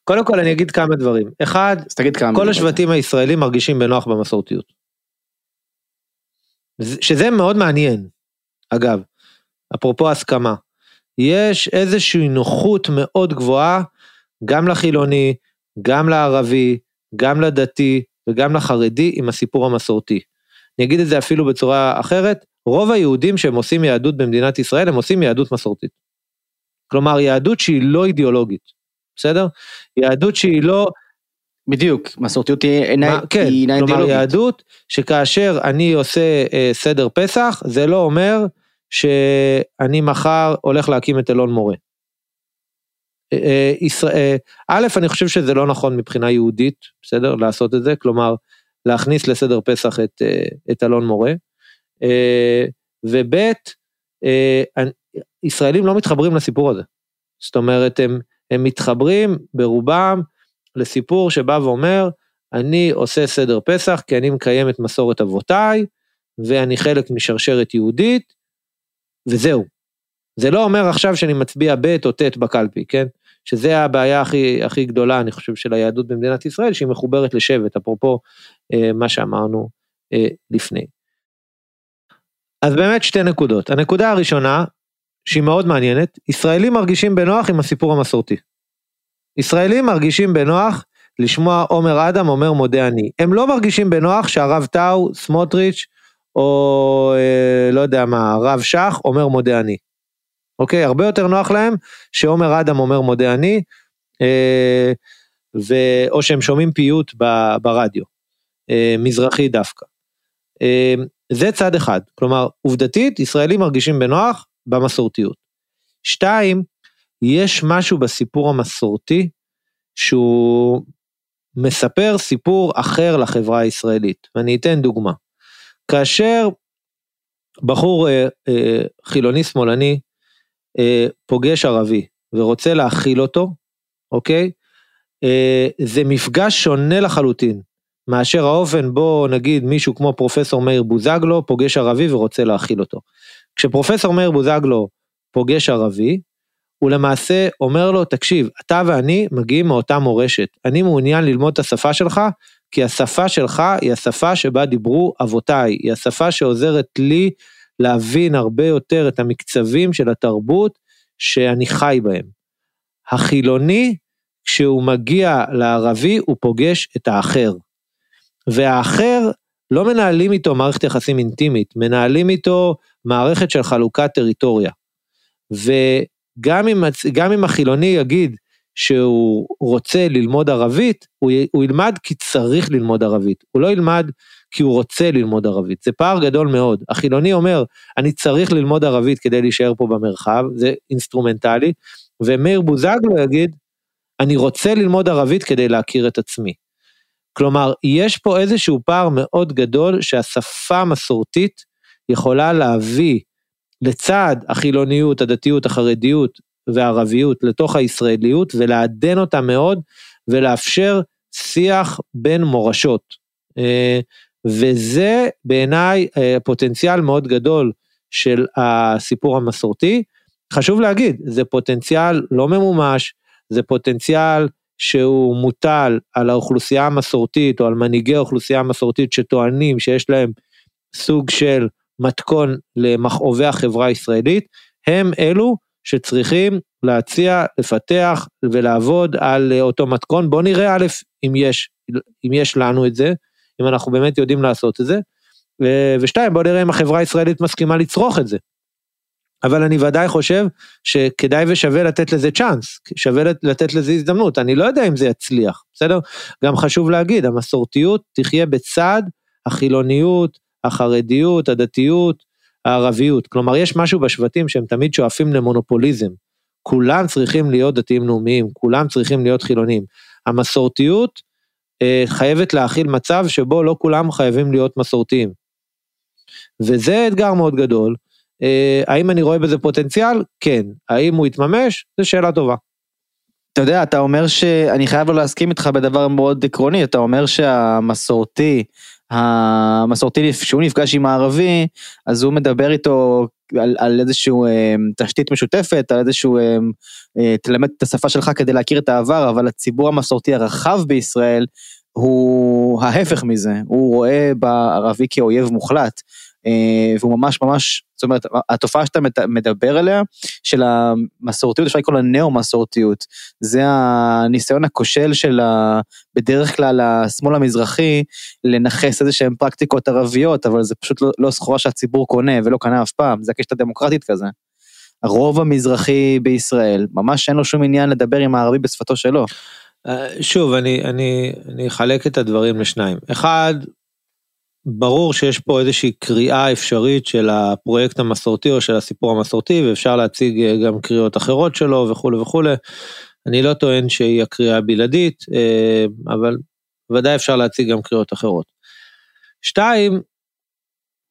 קודם כל אני אגיד כמה דברים. אחד, כמה כל השבטים הישראלים מרגישים בנוח במסורתיות. שזה מאוד מעניין, אגב, אפרופו הסכמה. יש איזושהי נוחות מאוד גבוהה, גם לחילוני, גם לערבי, גם לדתי וגם לחרדי עם הסיפור המסורתי. אני אגיד את זה אפילו בצורה אחרת, רוב היהודים שהם עושים יהדות במדינת ישראל, הם עושים יהדות מסורתית. כלומר, יהדות שהיא לא אידיאולוגית. בסדר? יהדות שהיא לא... בדיוק, מסורתיות היא אינה כן, אידיאולוגית. כלומר יהדות שכאשר אני עושה אה, סדר פסח, זה לא אומר שאני מחר הולך להקים את אלון מורה. אה, אה, ישראל, א', אני חושב שזה לא נכון מבחינה יהודית, בסדר? לעשות את זה, כלומר, להכניס לסדר פסח את, את אלון מורה. וב', ישראלים לא מתחברים לסיפור הזה. זאת אומרת, הם, הם מתחברים ברובם לסיפור שבא ואומר, אני עושה סדר פסח כי אני מקיים את מסורת אבותיי, ואני חלק משרשרת יהודית, וזהו. זה לא אומר עכשיו שאני מצביע ב' או ט' בקלפי, כן? שזה הבעיה הכי, הכי גדולה, אני חושב, של היהדות במדינת ישראל, שהיא מחוברת לשבט, אפרופו אה, מה שאמרנו אה, לפני. אז באמת שתי נקודות. הנקודה הראשונה, שהיא מאוד מעניינת, ישראלים מרגישים בנוח עם הסיפור המסורתי. ישראלים מרגישים בנוח לשמוע עומר אדם אומר מודה אני. הם לא מרגישים בנוח שהרב טאו, סמוטריץ', או אה, לא יודע מה, הרב שך אומר מודה אני. אוקיי? הרבה יותר נוח להם שעומר אדם אומר מודה אני, אה, ו... או שהם שומעים פיוט ב, ברדיו, אה, מזרחי דווקא. אה, זה צד אחד, כלומר עובדתית ישראלים מרגישים בנוח במסורתיות. שתיים, יש משהו בסיפור המסורתי שהוא מספר סיפור אחר לחברה הישראלית, ואני אתן דוגמה. כאשר בחור אה, אה, חילוני שמאלני אה, פוגש ערבי ורוצה להכיל אותו, אוקיי? אה, זה מפגש שונה לחלוטין מאשר האופן בו נגיד מישהו כמו פרופסור מאיר בוזגלו פוגש ערבי ורוצה להכיל אותו. כשפרופסור מאיר בוזגלו פוגש ערבי, הוא למעשה אומר לו, תקשיב, אתה ואני מגיעים מאותה מורשת, אני מעוניין ללמוד את השפה שלך, כי השפה שלך היא השפה שבה דיברו אבותיי, היא השפה שעוזרת לי להבין הרבה יותר את המקצבים של התרבות שאני חי בהם. החילוני, כשהוא מגיע לערבי, הוא פוגש את האחר. והאחר, לא מנהלים איתו מערכת יחסים אינטימית, מנהלים איתו מערכת של חלוקת טריטוריה. וגם אם, גם אם החילוני יגיד שהוא רוצה ללמוד ערבית, הוא, הוא ילמד כי צריך ללמוד ערבית, הוא לא ילמד כי הוא רוצה ללמוד ערבית, זה פער גדול מאוד. החילוני אומר, אני צריך ללמוד ערבית כדי להישאר פה במרחב, זה אינסטרומנטלי, ומאיר בוזגלו יגיד, אני רוצה ללמוד ערבית כדי להכיר את עצמי. כלומר, יש פה איזשהו פער מאוד גדול שהשפה המסורתית יכולה להביא לצד החילוניות, הדתיות, החרדיות והערביות לתוך הישראליות ולעדן אותה מאוד ולאפשר שיח בין מורשות. אה, וזה בעיניי אה, פוטנציאל מאוד גדול של הסיפור המסורתי. חשוב להגיד, זה פוטנציאל לא ממומש, זה פוטנציאל שהוא מוטל על האוכלוסייה המסורתית או על מנהיגי האוכלוסייה המסורתית שטוענים שיש להם סוג של מתכון למכאובי החברה הישראלית, הם אלו שצריכים להציע, לפתח ולעבוד על אותו מתכון. בואו נראה א', אם יש, אם יש לנו את זה, אם אנחנו באמת יודעים לעשות את זה, ושתיים, בוא נראה אם החברה הישראלית מסכימה לצרוך את זה. אבל אני ודאי חושב שכדאי ושווה לתת לזה צ'אנס, שווה לתת לזה הזדמנות, אני לא יודע אם זה יצליח, בסדר? גם חשוב להגיד, המסורתיות תחיה בצד החילוניות, החרדיות, הדתיות, הערביות. כלומר, יש משהו בשבטים שהם תמיד שואפים למונופוליזם. כולם צריכים להיות דתיים לאומיים, כולם צריכים להיות חילונים. המסורתיות חייבת להכיל מצב שבו לא כולם חייבים להיות מסורתיים. וזה אתגר מאוד גדול. אה, האם אני רואה בזה פוטנציאל? כן. האם הוא יתממש? זו שאלה טובה. אתה יודע, אתה אומר שאני חייב לא להסכים איתך בדבר מאוד עקרוני, אתה אומר שהמסורתי, המסורתי, כשהוא נפגש עם הערבי, אז הוא מדבר איתו על, על איזשהו אה, תשתית משותפת, על איזשהו, אה, אה, תלמד את השפה שלך כדי להכיר את העבר, אבל הציבור המסורתי הרחב בישראל הוא ההפך מזה, הוא רואה בערבי כאויב מוחלט. אה, והוא ממש ממש, זאת אומרת, התופעה שאתה מדבר עליה, של המסורתיות, אפשר לקרוא לה נאו-מסורתיות, זה הניסיון הכושל של ה... בדרך כלל השמאל המזרחי, לנכס איזה שהן פרקטיקות ערביות, אבל זה פשוט לא, לא סחורה שהציבור קונה ולא קנה אף פעם, זה הקשת הדמוקרטית כזה. הרוב המזרחי בישראל, ממש אין לו שום עניין לדבר עם הערבי בשפתו שלו. אה, שוב, אני, אני, אני אחלק את הדברים לשניים. אחד, ברור שיש פה איזושהי קריאה אפשרית של הפרויקט המסורתי או של הסיפור המסורתי ואפשר להציג אה, גם קריאות אחרות שלו וכולי וכולי. אני לא טוען שהיא הקריאה הבלעדית, אה, אבל ודאי אפשר להציג גם קריאות אחרות. שתיים,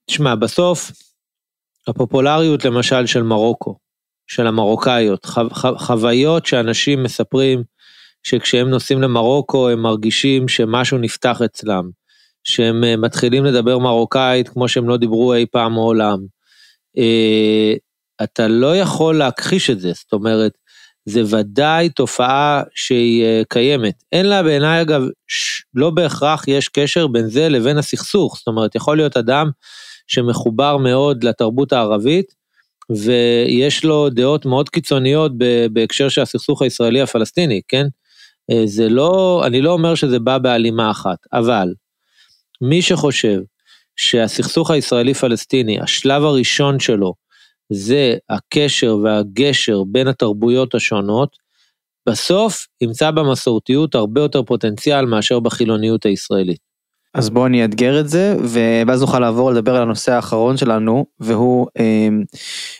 תשמע, בסוף הפופולריות למשל של מרוקו, של המרוקאיות, חו, חו, חוויות שאנשים מספרים שכשהם נוסעים למרוקו הם מרגישים שמשהו נפתח אצלם. שהם אה, מתחילים לדבר מרוקאית כמו שהם לא דיברו אי פעם מעולם. אה, אתה לא יכול להכחיש את זה, זאת אומרת, זה ודאי תופעה שהיא אה, קיימת. אין לה בעיניי אגב, לא בהכרח יש קשר בין זה לבין הסכסוך, זאת אומרת, יכול להיות אדם שמחובר מאוד לתרבות הערבית, ויש לו דעות מאוד קיצוניות בהקשר של הסכסוך הישראלי הפלסטיני, כן? זה לא, אני לא אומר שזה בא בהלימה אחת, אבל מי שחושב שהסכסוך הישראלי-פלסטיני, השלב הראשון שלו, זה הקשר והגשר בין התרבויות השונות, בסוף ימצא במסורתיות הרבה יותר פוטנציאל מאשר בחילוניות הישראלית. אז בואו אני אאתגר את זה, ואז נוכל לעבור לדבר על הנושא האחרון שלנו, והוא אמ,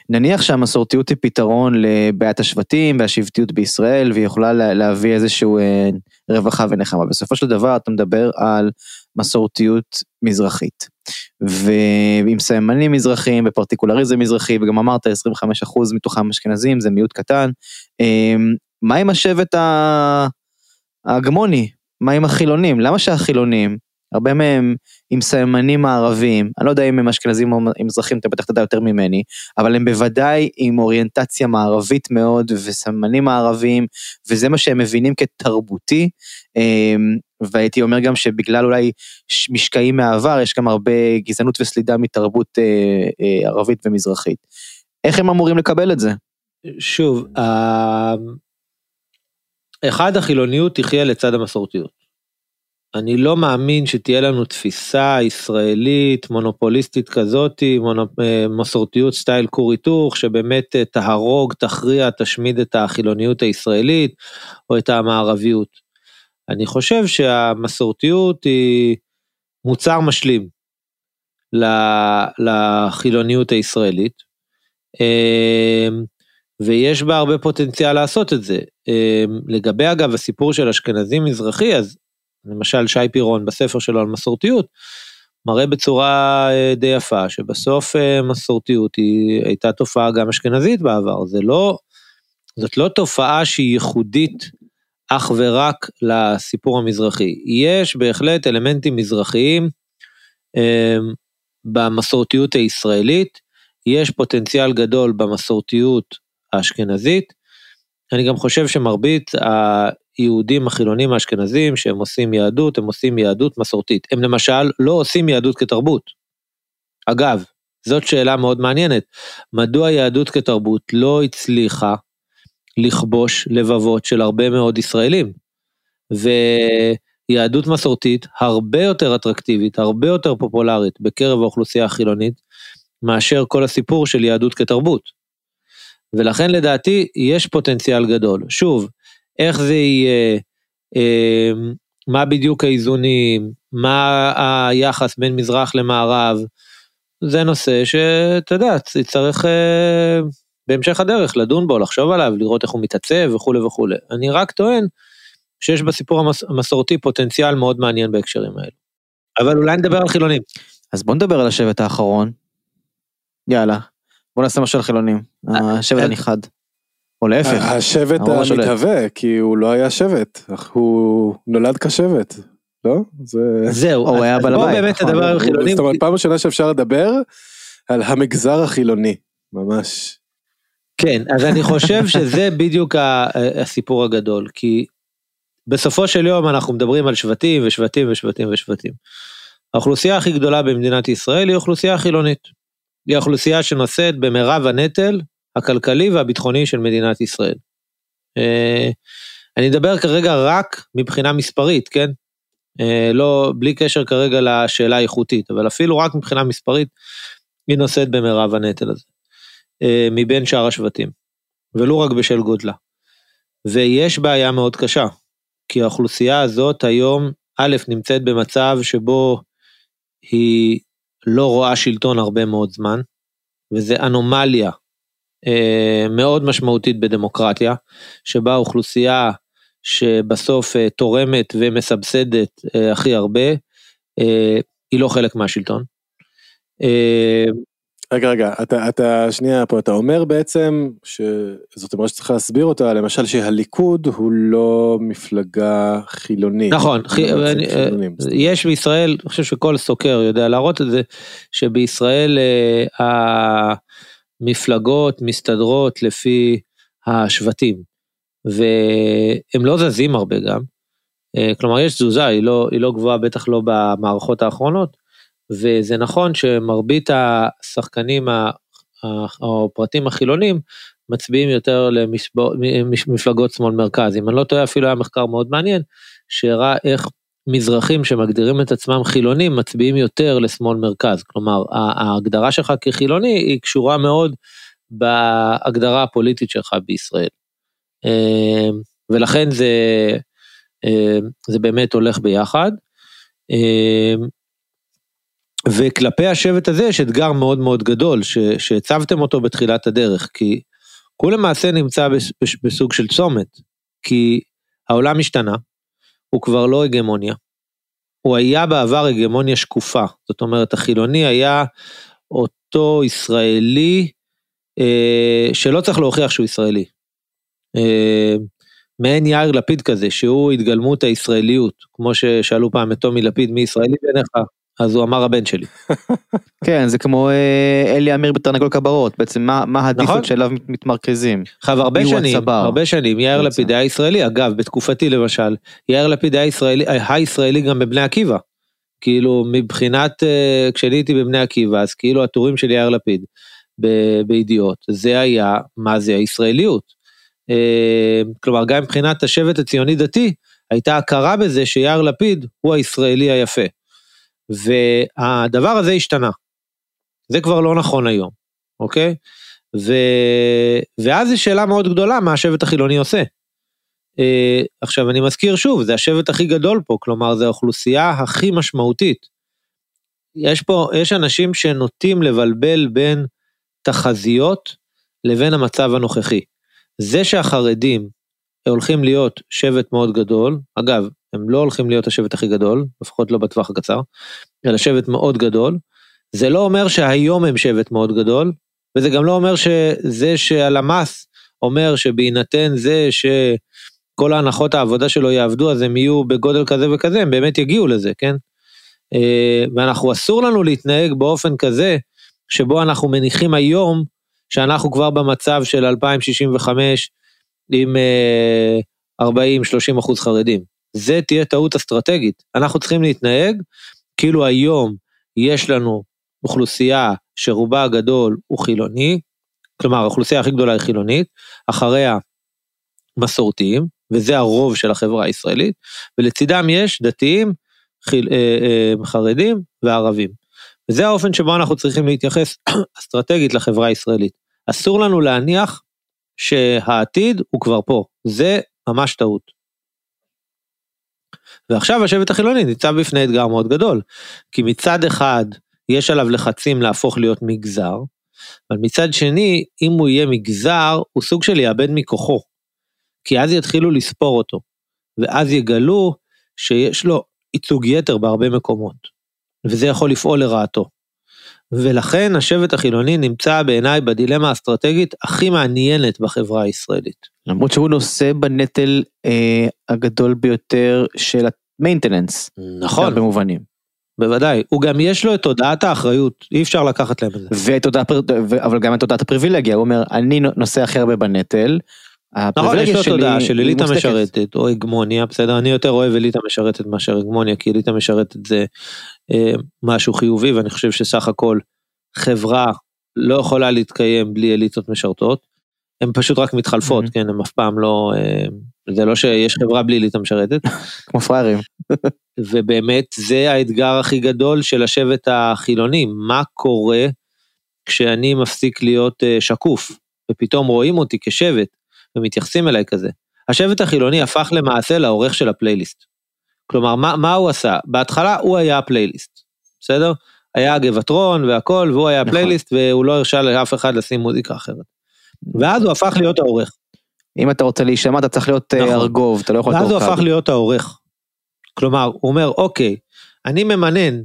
נניח שהמסורתיות היא פתרון לבעיית השבטים והשבטיות בישראל, והיא יכולה להביא איזשהו אה, רווחה ונחמה. בסופו של דבר אתה מדבר על מסורתיות מזרחית. ועם סממנים מזרחיים ופרטיקולריזם מזרחי, וגם אמרת 25% מתוכם אשכנזים, זה מיעוט קטן. אמ, מה עם השבט ההגמוני? מה עם החילונים? למה שהחילונים הרבה מהם עם סממנים מערביים, אני לא יודע אם הם אשכנזים או מזרחים, אתה בטח תדע יותר ממני, אבל הם בוודאי עם אוריינטציה מערבית מאוד וסממנים מערביים, וזה מה שהם מבינים כתרבותי, אמ, והייתי אומר גם שבגלל אולי משקעים מהעבר, יש גם הרבה גזענות וסלידה מתרבות אה, אה, ערבית ומזרחית. איך הם אמורים לקבל את זה? שוב, אחד, החילוניות תחיה לצד המסורתיות. אני לא מאמין שתהיה לנו תפיסה ישראלית מונופוליסטית כזאתי, מונופ... אה, מסורתיות סטייל כור היתוך, שבאמת אה, תהרוג, תכריע, תשמיד את החילוניות הישראלית או את המערביות. אני חושב שהמסורתיות היא מוצר משלים לחילוניות הישראלית, אה, ויש בה הרבה פוטנציאל לעשות את זה. לגבי אגב הסיפור של אשכנזי מזרחי, אז למשל שי פירון בספר שלו על מסורתיות, מראה בצורה אה, די יפה שבסוף אה, מסורתיות היא הייתה תופעה גם אשכנזית בעבר, זה לא, זאת לא תופעה שהיא ייחודית אך ורק לסיפור המזרחי. יש בהחלט אלמנטים מזרחיים אה, במסורתיות הישראלית, יש פוטנציאל גדול במסורתיות האשכנזית. אני גם חושב שמרבית היהודים החילונים האשכנזים שהם עושים יהדות, הם עושים יהדות מסורתית. הם למשל לא עושים יהדות כתרבות. אגב, זאת שאלה מאוד מעניינת. מדוע יהדות כתרבות לא הצליחה לכבוש לבבות של הרבה מאוד ישראלים? ו... יהדות מסורתית הרבה יותר אטרקטיבית, הרבה יותר פופולרית בקרב האוכלוסייה החילונית, מאשר כל הסיפור של יהדות כתרבות. ולכן לדעתי יש פוטנציאל גדול. שוב, איך זה יהיה, אה, מה בדיוק האיזונים, מה היחס בין מזרח למערב, זה נושא שאתה יודע, צריך אה, בהמשך הדרך לדון בו, לחשוב עליו, לראות איך הוא מתעצב וכולי וכולי. אני רק טוען שיש בסיפור המס, המסורתי פוטנציאל מאוד מעניין בהקשרים האלו. אבל אולי נדבר על חילונים. אז בוא נדבר על השבט האחרון. יאללה, בוא נעשה משהו על חילונים, השבט אה, הנכחד. או להפך. השבט הרוב השולט. המתהווה, כי הוא לא היה שבט, הוא נולד כשבט, לא? זה... זהו, הוא היה בעל בוא הבית, באמת נכון. נדבר על חילונים. זאת אומרת, פעם ראשונה שאפשר לדבר על המגזר החילוני, ממש. כן, אז אני חושב שזה בדיוק ה- הסיפור הגדול, כי בסופו של יום אנחנו מדברים על שבטים ושבטים ושבטים ושבטים. האוכלוסייה הכי גדולה במדינת ישראל היא אוכלוסייה חילונית. היא האוכלוסייה שנושאת במרב הנטל הכלכלי והביטחוני של מדינת ישראל. אה, אני אדבר כרגע רק מבחינה מספרית, כן? אה, לא, בלי קשר כרגע לשאלה האיכותית, אבל אפילו רק מבחינה מספרית, היא נושאת במרב הנטל הזה. אה, מבין שאר השבטים, ולו רק בשל גודלה. ויש בעיה מאוד קשה, כי האוכלוסייה הזאת היום, א', נמצאת במצב שבו היא לא רואה שלטון הרבה מאוד זמן, וזה אנומליה אה, מאוד משמעותית בדמוקרטיה, שבה אוכלוסייה שבסוף אה, תורמת ומסבסדת אה, הכי הרבה, אה, היא לא חלק מהשלטון. אה, רגע, רגע, אתה, אתה, שנייה פה, אתה אומר בעצם, שזאת אומרת שצריך להסביר אותה, למשל שהליכוד הוא לא מפלגה חילונית. נכון, לא חי- בעצם אני- חילונים. יש בישראל, אני חושב שכל סוקר יודע להראות את זה, שבישראל אה, המפלגות מסתדרות לפי השבטים, והם לא זזים הרבה גם. אה, כלומר, יש תזוזה, היא לא, היא לא גבוהה, בטח לא במערכות האחרונות, וזה נכון שמרבית השחקנים או הפרטים החילונים מצביעים יותר למפלגות שמאל מרכז. אם אני לא טועה, אפילו היה מחקר מאוד מעניין, שהראה איך מזרחים שמגדירים את עצמם חילונים מצביעים יותר לשמאל מרכז. כלומר, ההגדרה שלך כחילוני היא קשורה מאוד בהגדרה הפוליטית שלך בישראל. אה, ולכן זה, אה, זה באמת הולך ביחד. וכלפי השבט הזה יש אתגר מאוד מאוד גדול שהצבתם אותו בתחילת הדרך, כי הוא למעשה נמצא בס, בס, בסוג של צומת, כי העולם השתנה, הוא כבר לא הגמוניה. הוא היה בעבר הגמוניה שקופה, זאת אומרת החילוני היה אותו ישראלי אה, שלא צריך להוכיח שהוא ישראלי. אה, מעין יאיר לפיד כזה, שהוא התגלמות הישראליות, כמו ששאלו פעם את טומי לפיד, מי ישראלי בעיניך? אז הוא אמר הבן שלי. כן, זה כמו אה, אלי אמיר בתרנגול כברות, בעצם מה מה נכון. הדיפולט שאליו מת- מתמרכזים. עכשיו הרבה שנים, הצבר? הרבה שנים, יאיר. לפיד היה ישראלי, אגב, בתקופתי למשל, יאיר לפיד היה ישראלי, היה ישראלי גם בבני עקיבא. כאילו מבחינת, אה, כשאני הייתי בבני עקיבא, אז כאילו הטורים של יאיר לפיד בידיעות, זה היה, מה זה הישראליות. אה, כלומר, גם מבחינת השבט הציוני דתי, הייתה הכרה בזה שיאיר לפיד הוא הישראלי היפה. והדבר הזה השתנה. זה כבר לא נכון היום, אוקיי? ו... ואז זו שאלה מאוד גדולה, מה השבט החילוני עושה. אה, עכשיו, אני מזכיר שוב, זה השבט הכי גדול פה, כלומר, זו האוכלוסייה הכי משמעותית. יש פה, יש אנשים שנוטים לבלבל בין תחזיות לבין המצב הנוכחי. זה שהחרדים הולכים להיות שבט מאוד גדול, אגב, הם לא הולכים להיות השבט הכי גדול, לפחות לא בטווח הקצר, אלא שבט מאוד גדול, זה לא אומר שהיום הם שבט מאוד גדול, וזה גם לא אומר שזה שהלמ"ס אומר שבהינתן זה שכל ההנחות העבודה שלו יעבדו, אז הם יהיו בגודל כזה וכזה, הם באמת יגיעו לזה, כן? אה, ואנחנו אסור לנו להתנהג באופן כזה, שבו אנחנו מניחים היום שאנחנו כבר במצב של 2065 עם 40-30 אחוז חרדים. זה תהיה טעות אסטרטגית. אנחנו צריכים להתנהג כאילו היום יש לנו אוכלוסייה שרובה הגדול הוא חילוני, כלומר האוכלוסייה הכי גדולה היא חילונית, אחריה מסורתיים, וזה הרוב של החברה הישראלית, ולצידם יש דתיים, חיל, אה, אה, חרדים וערבים. וזה האופן שבו אנחנו צריכים להתייחס אסטרטגית לחברה הישראלית. אסור לנו להניח שהעתיד הוא כבר פה, זה ממש טעות. ועכשיו השבט החילוני ניצב בפני אתגר מאוד גדול, כי מצד אחד יש עליו לחצים להפוך להיות מגזר, אבל מצד שני, אם הוא יהיה מגזר, הוא סוג של יאבד מכוחו. כי אז יתחילו לספור אותו, ואז יגלו שיש לו ייצוג יתר בהרבה מקומות, וזה יכול לפעול לרעתו. ולכן השבט החילוני נמצא בעיניי בדילמה האסטרטגית הכי מעניינת בחברה הישראלית. למרות שהוא נושא בנטל אה, הגדול ביותר של המיינטננס. נכון. במובנים. בוודאי, הוא גם יש לו את תודעת האחריות, אי אפשר לקחת להם את זה. ואת תודעת, אבל גם את תודעת הפריבילגיה, הוא אומר, אני נושא הכי הרבה בנטל. נכון, יש לו תודעה של אליטה משרתת, או הגמוניה, בסדר, אני יותר אוהב אליטה משרתת מאשר הגמוניה, כי אליטה משרתת זה משהו חיובי, ואני חושב שסך הכל חברה לא יכולה להתקיים בלי אליטות משרתות. הן פשוט רק מתחלפות, כן, הן אף פעם לא, אה, זה לא שיש חברה בלי אליטה משרתת. כמו פראיירים. ובאמת זה האתגר הכי גדול של השבט החילוני, מה קורה כשאני מפסיק להיות אה, שקוף, ופתאום רואים אותי כשבט, ומתייחסים אליי כזה. השבט החילוני הפך למעשה לעורך של הפלייליסט. כלומר, מה, מה הוא עשה? בהתחלה הוא היה הפלייליסט, בסדר? היה גבעטרון והכל, והוא היה הפלייליסט, נכון. והוא לא הרשה לאף אחד לשים מוזיקה אחרת. ואז הוא הפך להיות העורך. אם אתה רוצה להישמע אתה צריך להיות אה, נכון. ארגוב, אתה לא יכול להיות ואז הוא הפך להיות העורך. כלומר, הוא אומר, אוקיי, אני ממנן,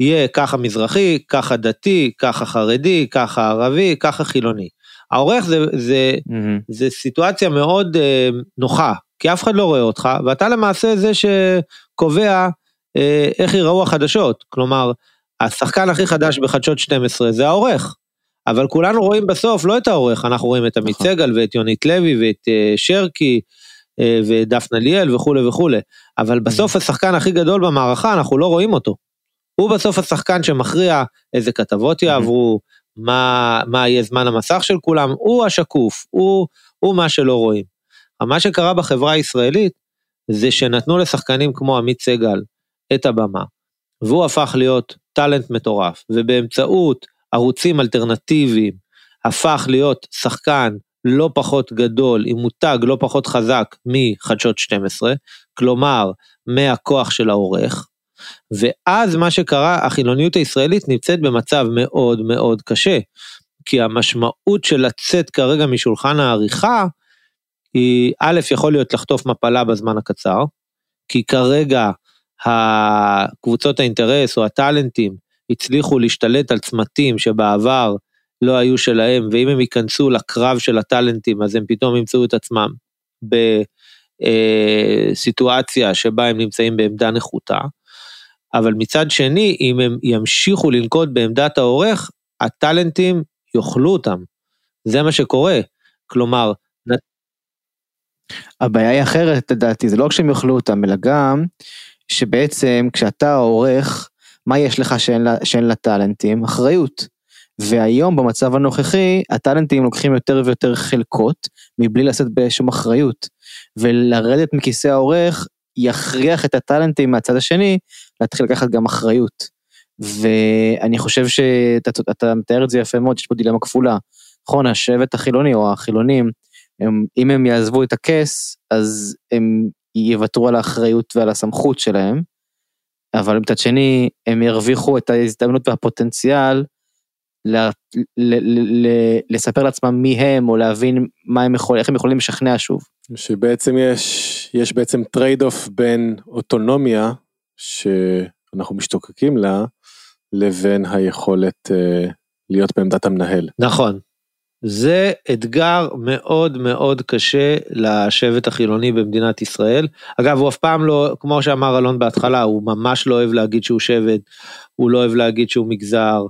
יהיה ככה מזרחי, ככה דתי, ככה חרדי, ככה ערבי, ככה חילוני. העורך זה, זה, mm-hmm. זה סיטואציה מאוד אה, נוחה, כי אף אחד לא רואה אותך, ואתה למעשה זה שקובע אה, איך ייראו החדשות. כלומר, השחקן הכי חדש בחדשות 12 זה העורך. אבל כולנו רואים בסוף לא את העורך, אנחנו רואים את עמית נכון. סגל ואת יונית לוי ואת אה, שרקי אה, ודפנה ליאל וכולי וכולי, אבל בסוף השחקן הכי גדול במערכה אנחנו לא רואים אותו. הוא בסוף השחקן שמכריע איזה כתבות יעברו, מה, מה יהיה זמן המסך של כולם, הוא השקוף, הוא, הוא מה שלא רואים. מה שקרה בחברה הישראלית זה שנתנו לשחקנים כמו עמית סגל את הבמה, והוא הפך להיות טאלנט מטורף, ובאמצעות ערוצים אלטרנטיביים, הפך להיות שחקן לא פחות גדול, עם מותג לא פחות חזק מחדשות 12, כלומר, מהכוח של העורך, ואז מה שקרה, החילוניות הישראלית נמצאת במצב מאוד מאוד קשה, כי המשמעות של לצאת כרגע משולחן העריכה, היא א', יכול להיות לחטוף מפלה בזמן הקצר, כי כרגע הקבוצות האינטרס או הטאלנטים הצליחו להשתלט על צמתים שבעבר לא היו שלהם, ואם הם ייכנסו לקרב של הטאלנטים, אז הם פתאום ימצאו את עצמם בסיטואציה אה, שבה הם נמצאים בעמדה נחותה. אבל מצד שני, אם הם ימשיכו לנקוט בעמדת העורך, הטאלנטים יאכלו אותם. זה מה שקורה. כלומר, הבעיה היא אחרת לדעתי, זה לא רק שהם יאכלו אותם, אלא גם שבעצם כשאתה עורך, מה יש לך שאין, שאין לטאלנטים? אחריות. והיום במצב הנוכחי, הטאלנטים לוקחים יותר ויותר חלקות, מבלי לשאת בשום אחריות. ולרדת מכיסא העורך יכריח את הטאלנטים מהצד השני להתחיל לקחת גם אחריות. ואני חושב שאתה מתאר את זה יפה מאוד, יש פה דילמה כפולה. נכון, השבט החילוני או החילונים, הם, אם הם יעזבו את הכס, אז הם יוותרו על האחריות ועל הסמכות שלהם, אבל מצד שני, הם ירוויחו את ההזדמנות והפוטנציאל ל, ל, ל, ל, לספר לעצמם מי הם, או להבין מה הם יכול, איך הם יכולים לשכנע שוב. שבעצם יש, יש בעצם trade off בין אוטונומיה, שאנחנו משתוקקים לה, לבין היכולת uh, להיות בעמדת המנהל. נכון, זה אתגר מאוד מאוד קשה לשבט החילוני במדינת ישראל. אגב, הוא אף פעם לא, כמו שאמר אלון בהתחלה, הוא ממש לא אוהב להגיד שהוא שבט, הוא לא אוהב להגיד שהוא מגזר,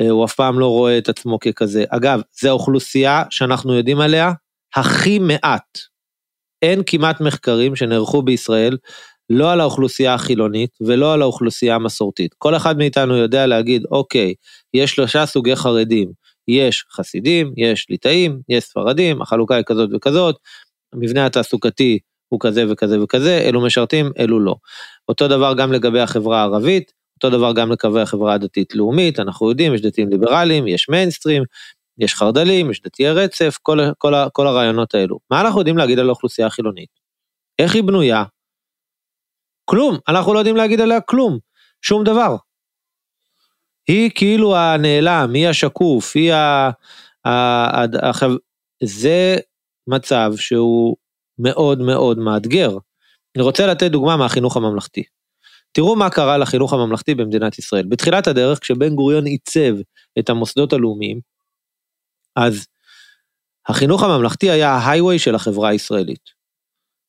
אה, הוא אף פעם לא רואה את עצמו ככזה. אגב, זו האוכלוסייה שאנחנו יודעים עליה הכי מעט. אין כמעט מחקרים שנערכו בישראל, לא על האוכלוסייה החילונית ולא על האוכלוסייה המסורתית. כל אחד מאיתנו יודע להגיד, אוקיי, יש שלושה סוגי חרדים. יש חסידים, יש ליטאים, יש ספרדים, החלוקה היא כזאת וכזאת, המבנה התעסוקתי הוא כזה וכזה וכזה, אלו משרתים, אלו לא. אותו דבר גם לגבי החברה הערבית, אותו דבר גם לגבי החברה הדתית-לאומית, אנחנו יודעים, יש דתיים ליברליים, יש מיינסטרים, יש חרד"לים, יש דתיי רצף, כל, כל, כל הרעיונות האלו. מה אנחנו יודעים להגיד על האוכלוסייה החילונית? איך היא בנויה? כלום, אנחנו לא יודעים להגיד עליה כלום, שום דבר. היא כאילו הנעלם, היא השקוף, היא ה... ה זה מצב שהוא מאוד מאוד מאתגר. אני רוצה לתת דוגמה מהחינוך הממלכתי. תראו מה קרה לחינוך הממלכתי במדינת ישראל. בתחילת הדרך, כשבן גוריון עיצב את המוסדות הלאומיים, אז החינוך הממלכתי היה ההיי-ווי של החברה הישראלית.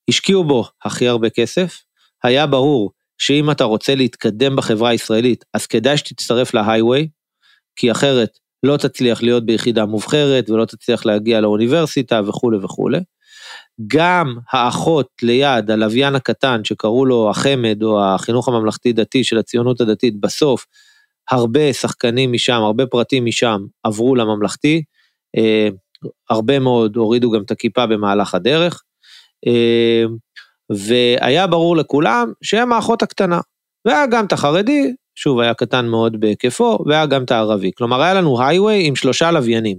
השקיעו בו הכי הרבה כסף, היה ברור שאם אתה רוצה להתקדם בחברה הישראלית, אז כדאי שתצטרף להיי-ווי, כי אחרת לא תצליח להיות ביחידה מובחרת ולא תצליח להגיע לאוניברסיטה וכולי וכולי. גם האחות ליד, הלוויין הקטן שקראו לו החמ"ד או החינוך הממלכתי דתי של הציונות הדתית, בסוף הרבה שחקנים משם, הרבה פרטים משם עברו לממלכתי, אה, הרבה מאוד הורידו גם את הכיפה במהלך הדרך, אה, והיה ברור לכולם שהם האחות הקטנה. והיה גם את החרדי, שוב היה קטן מאוד בהיקפו, והיה גם את הערבי. כלומר היה לנו הייווי עם שלושה לוויינים.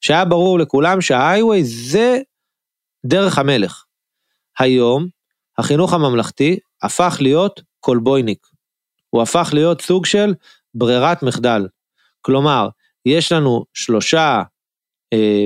שהיה ברור לכולם שההייווי זה דרך המלך. היום החינוך הממלכתי הפך להיות קולבויניק. הוא הפך להיות סוג של ברירת מחדל. כלומר, יש לנו שלושה אה,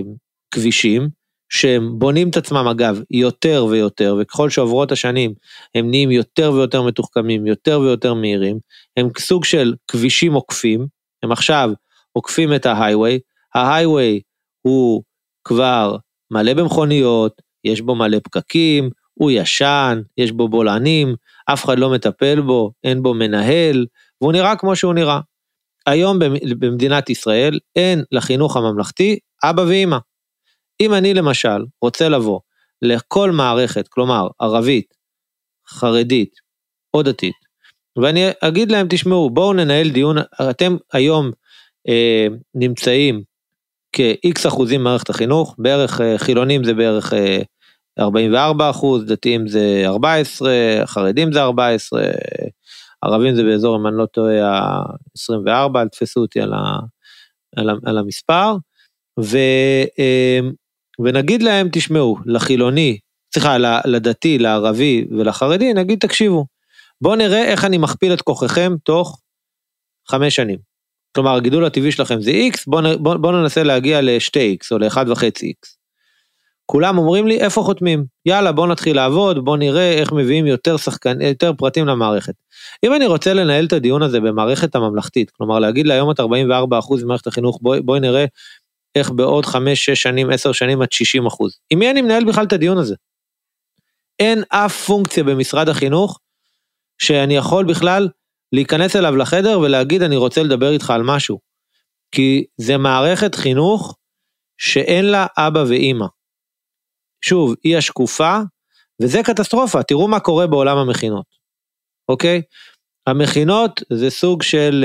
כבישים שהם בונים את עצמם אגב יותר ויותר, וככל שעוברות השנים הם נהיים יותר ויותר מתוחכמים, יותר ויותר מהירים, הם סוג של כבישים עוקפים, הם עכשיו עוקפים את ההייווי, ההייווי הוא כבר מלא במכוניות, יש בו מלא פקקים, הוא ישן, יש בו בולענים, אף אחד לא מטפל בו, אין בו מנהל, והוא נראה כמו שהוא נראה. היום במדינת ישראל אין לחינוך הממלכתי אבא ואימא. אם אני למשל רוצה לבוא לכל מערכת, כלומר ערבית, חרדית או דתית, ואני אגיד להם, תשמעו, בואו ננהל דיון, אתם היום אה, נמצאים כ-X אחוזים במערכת החינוך, בערך אה, חילונים זה בערך אה, 44 אחוז, דתיים זה 14, חרדים זה 14, ערבים זה באזור, אם אני לא טועה, ה-24, אל תפסו אותי על, ה, על, ה, על המספר, ו, אה, ונגיד להם, תשמעו, לחילוני, סליחה, לדתי, לערבי ולחרדי, נגיד, תקשיבו, בואו נראה איך אני מכפיל את כוחכם תוך חמש שנים. כלומר, הגידול הטבעי שלכם זה X, בואו בוא, בוא ננסה להגיע ל-2X או ל-1.5X. כולם אומרים לי איפה חותמים, יאללה בוא נתחיל לעבוד, בוא נראה איך מביאים יותר שחקן, יותר פרטים למערכת. אם אני רוצה לנהל את הדיון הזה במערכת הממלכתית, כלומר להגיד להיום את 44% ממערכת החינוך, בואי בוא נראה איך בעוד 5, 6 שנים, 10 שנים עד 60%. עם מי אני מנהל בכלל את הדיון הזה? אין אף פונקציה במשרד החינוך שאני יכול בכלל להיכנס אליו לחדר ולהגיד אני רוצה לדבר איתך על משהו. כי זה מערכת חינוך שאין לה אבא ואימא. שוב, היא השקופה, וזה קטסטרופה, תראו מה קורה בעולם המכינות, אוקיי? המכינות זה סוג של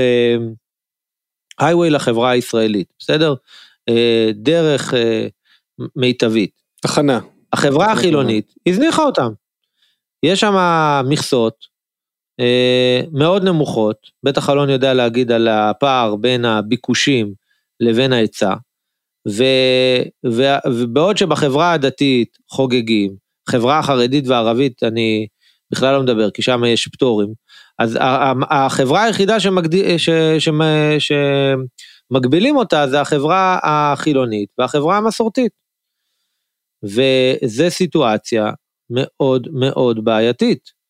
הייווי uh, לחברה הישראלית, בסדר? Uh, דרך uh, מיטבית. תחנה. החברה החילונית הזניחה אותם. יש שם מכסות uh, מאוד נמוכות, בטח אלון יודע להגיד על הפער בין הביקושים לבין ההיצע, ו, ו, ובעוד שבחברה הדתית חוגגים, חברה החרדית והערבית אני בכלל לא מדבר, כי שם יש פטורים, אז החברה היחידה שמגד... ש, ש, ש, שמגבילים אותה זה החברה החילונית והחברה המסורתית. וזו סיטואציה מאוד מאוד בעייתית.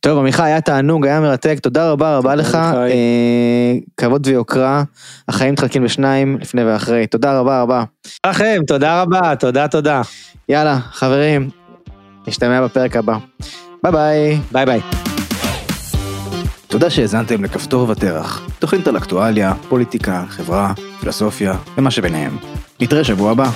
טוב עמיחי היה תענוג היה מרתק תודה רבה רבה לך אה, כבוד ויוקרה החיים מתחלקים בשניים לפני ואחרי תודה רבה רבה. לכם תודה רבה תודה תודה. יאללה חברים נשתמע בפרק הבא ביי ביי ביי ביי. תודה שהאזנתם לכפתור ותרח, תוכנית על אקטואליה, פוליטיקה, חברה, פילוסופיה ומה שביניהם. נתראה שבוע הבא.